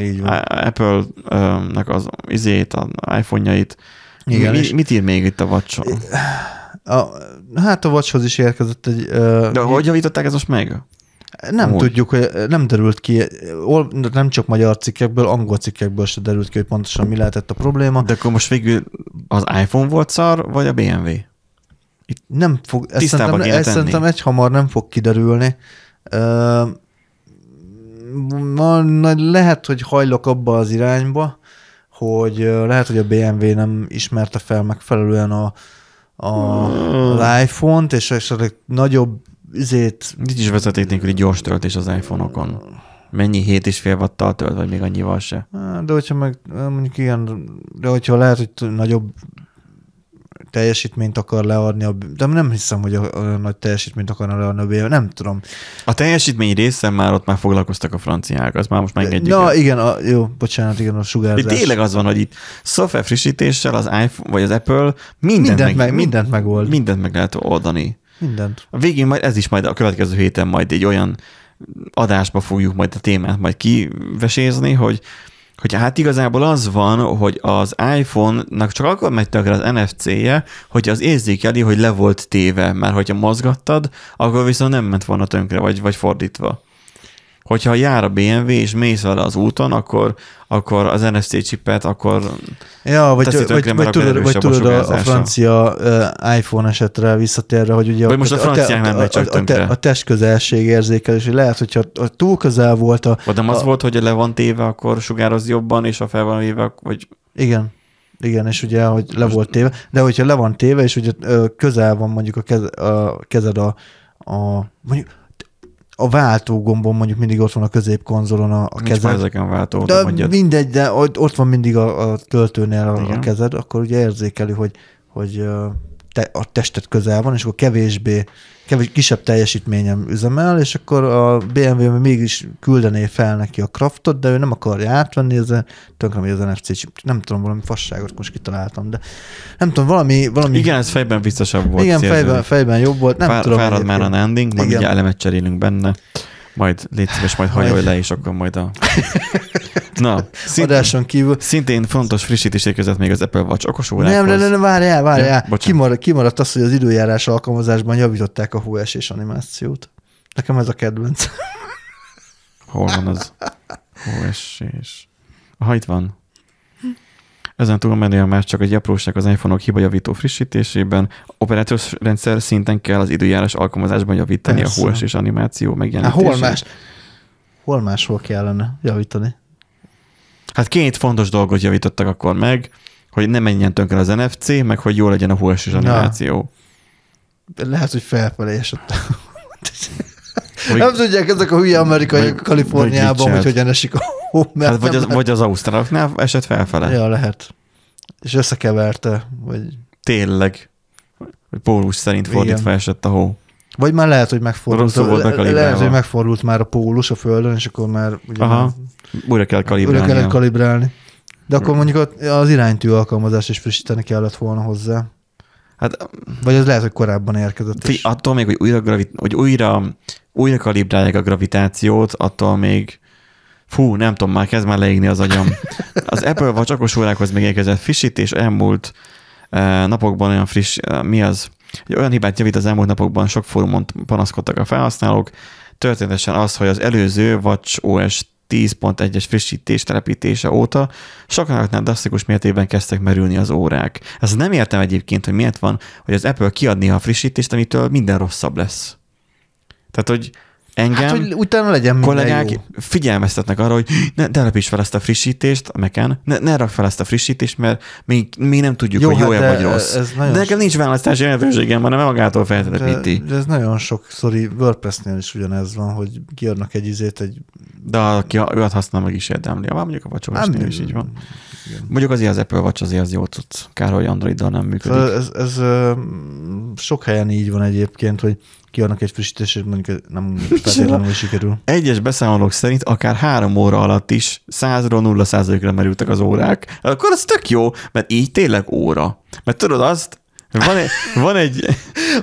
Apple-nek az izét, az iPhone-jait. Igen, mi, mit ír még itt a A, hát a Watchhoz is érkezett egy... Uh, De hogy javították ez most meg? Nem Amúgy. tudjuk, hogy nem derült ki, nem csak magyar cikkekből, angol cikkekből se derült ki, hogy pontosan mi lehetett a probléma. De akkor most végül az iPhone volt szar, vagy a BMW? Nem fog, ezt szerintem, ezt szerintem egy hamar nem fog kiderülni. Ma- nagy- lehet, hogy hajlok abba az irányba, hogy lehet, hogy a BMW nem ismerte fel megfelelően a, a, az iPhone-t, és esetleg nagyobb üzét Nincs is vezeték nélküli gyors töltés az iPhone-okon. Mennyi 7,5 wattal tölt, vagy még annyival se? De hogyha meg mondjuk ilyen, de hogyha lehet, hogy nagyobb teljesítményt akar leadni, a, de nem hiszem, hogy olyan nagy teljesítményt akarna leadni a BMW, nem tudom. A teljesítmény részen már ott már foglalkoztak a franciák, az már most megengedjük. Na el. igen, a, jó, bocsánat, igen, a sugárzás. tényleg az van, hogy itt szoftver frissítéssel az iPhone vagy az Apple mindent, mindent, meg, meg, mindent megold. mindent meg lehet oldani. Mindent. A végén majd ez is majd a következő héten majd egy olyan adásba fogjuk majd a témát majd kivesézni, hogy hogy hát igazából az van, hogy az iPhone-nak csak akkor megy tönkre az NFC-je, hogy az érzékeli, hogy le volt téve, mert hogyha mozgattad, akkor viszont nem ment volna tönkre, vagy, vagy fordítva. Hogyha jár a BMW és mész vele az úton, akkor, akkor az NFC chipet, akkor Ja, vagy, Teszi vagy, tönkre, vagy, akkor tudod, vagy a tudod a, a francia uh, iPhone esetre visszatérve, hogy ugye Vagy most a franciák nem megy csak a, a, tönkre. a testközelség érzékelés, hogy lehet, hogyha a túl közel volt a... vagy nem az a, volt, hogy le van téve, akkor sugároz jobban, és ha fel van véve, vagy Igen. Igen, és ugye, hogy le volt téve, de hogyha le van téve, és ugye közel van mondjuk a, kez, a kezed a, a mondjuk a váltógombon mondjuk mindig ott van a középkonzolon a, a nincs kezed. ezeken váltó, De mondjad. mindegy, de ott van mindig a, a töltőnél a, a Igen. kezed, akkor ugye érzékeli, hogy, hogy te, a testet közel van, és akkor kevésbé, kevés, kisebb teljesítményem üzemel, és akkor a BMW mégis küldené fel neki a kraftot, de ő nem akarja átvenni, ez tönkre megy az NFC. Nem tudom, valami fasságot most kitaláltam, de nem tudom, valami... valami Igen, ez fejben biztosabb volt. igen fejben, fejben jobb volt, nem Fár, tudom. Fárad már a landing, majd ugye elemet cserélünk benne, majd légy szíves, majd hajolj le, és akkor majd a... Na, szint, Adáson kívül. szintén fontos frissítés érkezett még az Apple Watch okos órákhoz. Nem, nem, nem, nem, várjál, várjál. Ja, Ja, bocsánat. kimaradt, az, hogy az időjárás alkalmazásban javították a hóesés animációt. Nekem ez a kedvenc. Hol van az? OS-és. Ha itt van. Ezen túl menően már csak egy apróság az iPhone-ok hibajavító frissítésében. Operációs rendszer szinten kell az időjárás alkalmazásban javítani Persze. a HOS és animáció Hát megjelenítését. hol más? Hol máshol kellene javítani? Hát két fontos dolgot javítottak akkor meg, hogy ne menjen tönkre az NFC, meg hogy jó legyen a Na. animáció. Lehet, hogy felfelé esett. Vagy, Nem tudják ezek a hülye amerikai vagy- Kaliforniában, vagy hogy hogyan esik a hó. Hát vagy, az, vagy az ausztráloknál esett felfele. Ja, lehet. És összekeverte, vagy, Tényleg. Pólus szerint fordítva Igen. esett a hó. Vagy már lehet, hogy megfordult. Le- lehet, hogy megfordult már a pólus a földön, és akkor már ugye Aha. Újra kell újra kalibrálni. kellett kalibrálni. De akkor mondjuk ott az iránytű alkalmazást is frissíteni kellett volna hozzá. Hát Vagy az lehet, hogy korábban érkezett. fi, attól még, hogy újra, gravi, hogy újra, újra kalibrálják a gravitációt, attól még fú, nem tudom, már kezd már leégni az agyam. Az Apple vagy okos órákhoz még érkezett frissítés elmúlt eh, napokban olyan friss, eh, mi az? Egy olyan hibát javít az elmúlt napokban, sok fórumon panaszkodtak a felhasználók, történetesen az, hogy az előző Watch OS 10.1-es frissítés telepítése óta sokaknál drasztikus mértékben kezdtek merülni az órák. Ez nem értem egyébként, hogy miért van, hogy az Apple kiadni a frissítést, amitől minden rosszabb lesz. Tehát, hogy engem Hát, hogy utána legyen kollégák jó. figyelmeztetnek arra, hogy ne telepíts fel ezt a frissítést a Mac-en, ne, ne rak fel ezt a frissítést, mert még, mi nem tudjuk, Jó, hogy hát jó-e de vagy rossz. ez de nekem nincs választási lehetőségem, hanem magától De, feltelepíti. de, ez nagyon sok, sorry, WordPress-nél is ugyanez van, hogy kiadnak egy izét, egy... De aki őt használ, meg is érdemli. Van mondjuk a WatchOS-nél is így van. Igen. Mondjuk azért az Apple Watch azért az jó cucc. Kár, hogy Androiddal nem működik. Szóval ez, ez ö, sok helyen így van egyébként, hogy kiadnak egy frissítést, és mondjuk nem feltétlenül sikerül. Egyes beszámolók szerint akár három óra alatt is 100-ról 0 százalékra merültek az órák. Akkor az tök jó, mert így tényleg óra. Mert tudod azt, van egy, van egy,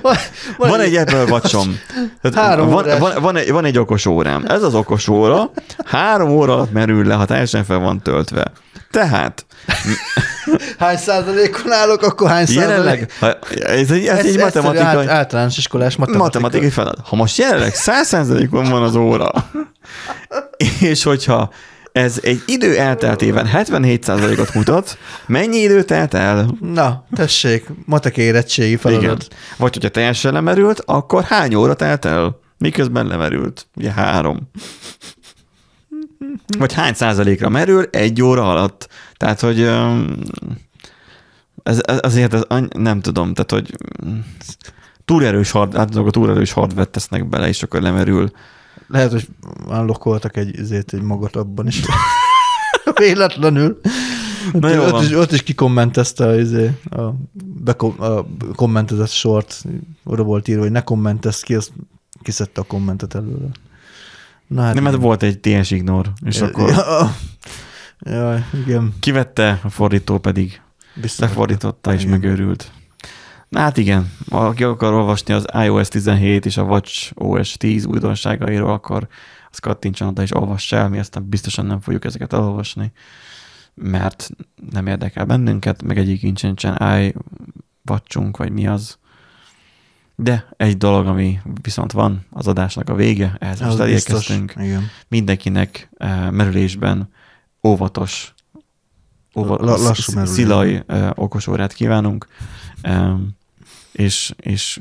Van, van egy Apple. Tehát Három van, órás. van, van, egy, van egy okos órám. Ez az okos óra. Három óra alatt merül le, ha teljesen fel van töltve. Tehát Hány százalékon állok, akkor hány százalék? jelenleg, ha, ez egy, ez egy matematikai, át, általános iskolás matematika. matematikai feladat. Ha most jelenleg 100%-on van az óra, és hogyha ez egy idő elteltében 77%-ot mutat, mennyi idő telt el? Na, tessék, matek érettségi feladat. Igen. Vagy hogyha teljesen lemerült, akkor hány óra telt el? Miközben lemerült? Ugye három. Vagy hány százalékra merül egy óra alatt? Tehát, hogy ez, azért ez, nem tudom, tehát, hogy túlerős hard, hát azok a túlerős hardware tesznek bele, és akkor lemerül. Lehet, hogy unlockoltak egy, ezért egy magat abban is. Véletlenül. Na jó ott, is, ott is kikommentezte a, izé, a, bekom, a kommentezett sort, oda volt írva, hogy ne kommentezz ki, azt kiszedte a kommentet előle. Na, hát Nem, mert igen. volt egy TS ignore, és akkor Ja, Jaj, igen. kivette, a fordító pedig Biztos. lefordította és Igen. megőrült. Na hát igen, aki akar olvasni az iOS 17 és a Watch OS 10 újdonságairól, akkor az kattintson oda és olvass el, mi aztán biztosan nem fogjuk ezeket elolvasni, mert nem érdekel bennünket, meg egyik nincsen i watchunk, vagy mi az. De egy dolog, ami viszont van, az adásnak a vége, ehhez most elérkeztünk. Igen. Mindenkinek eh, merülésben óvatos, óva, La- lassú merülés. szilaj eh, okos órát kívánunk, és, és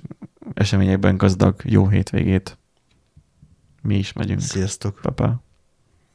eseményekben gazdag jó hétvégét. Mi is megyünk. Sziasztok. Papa.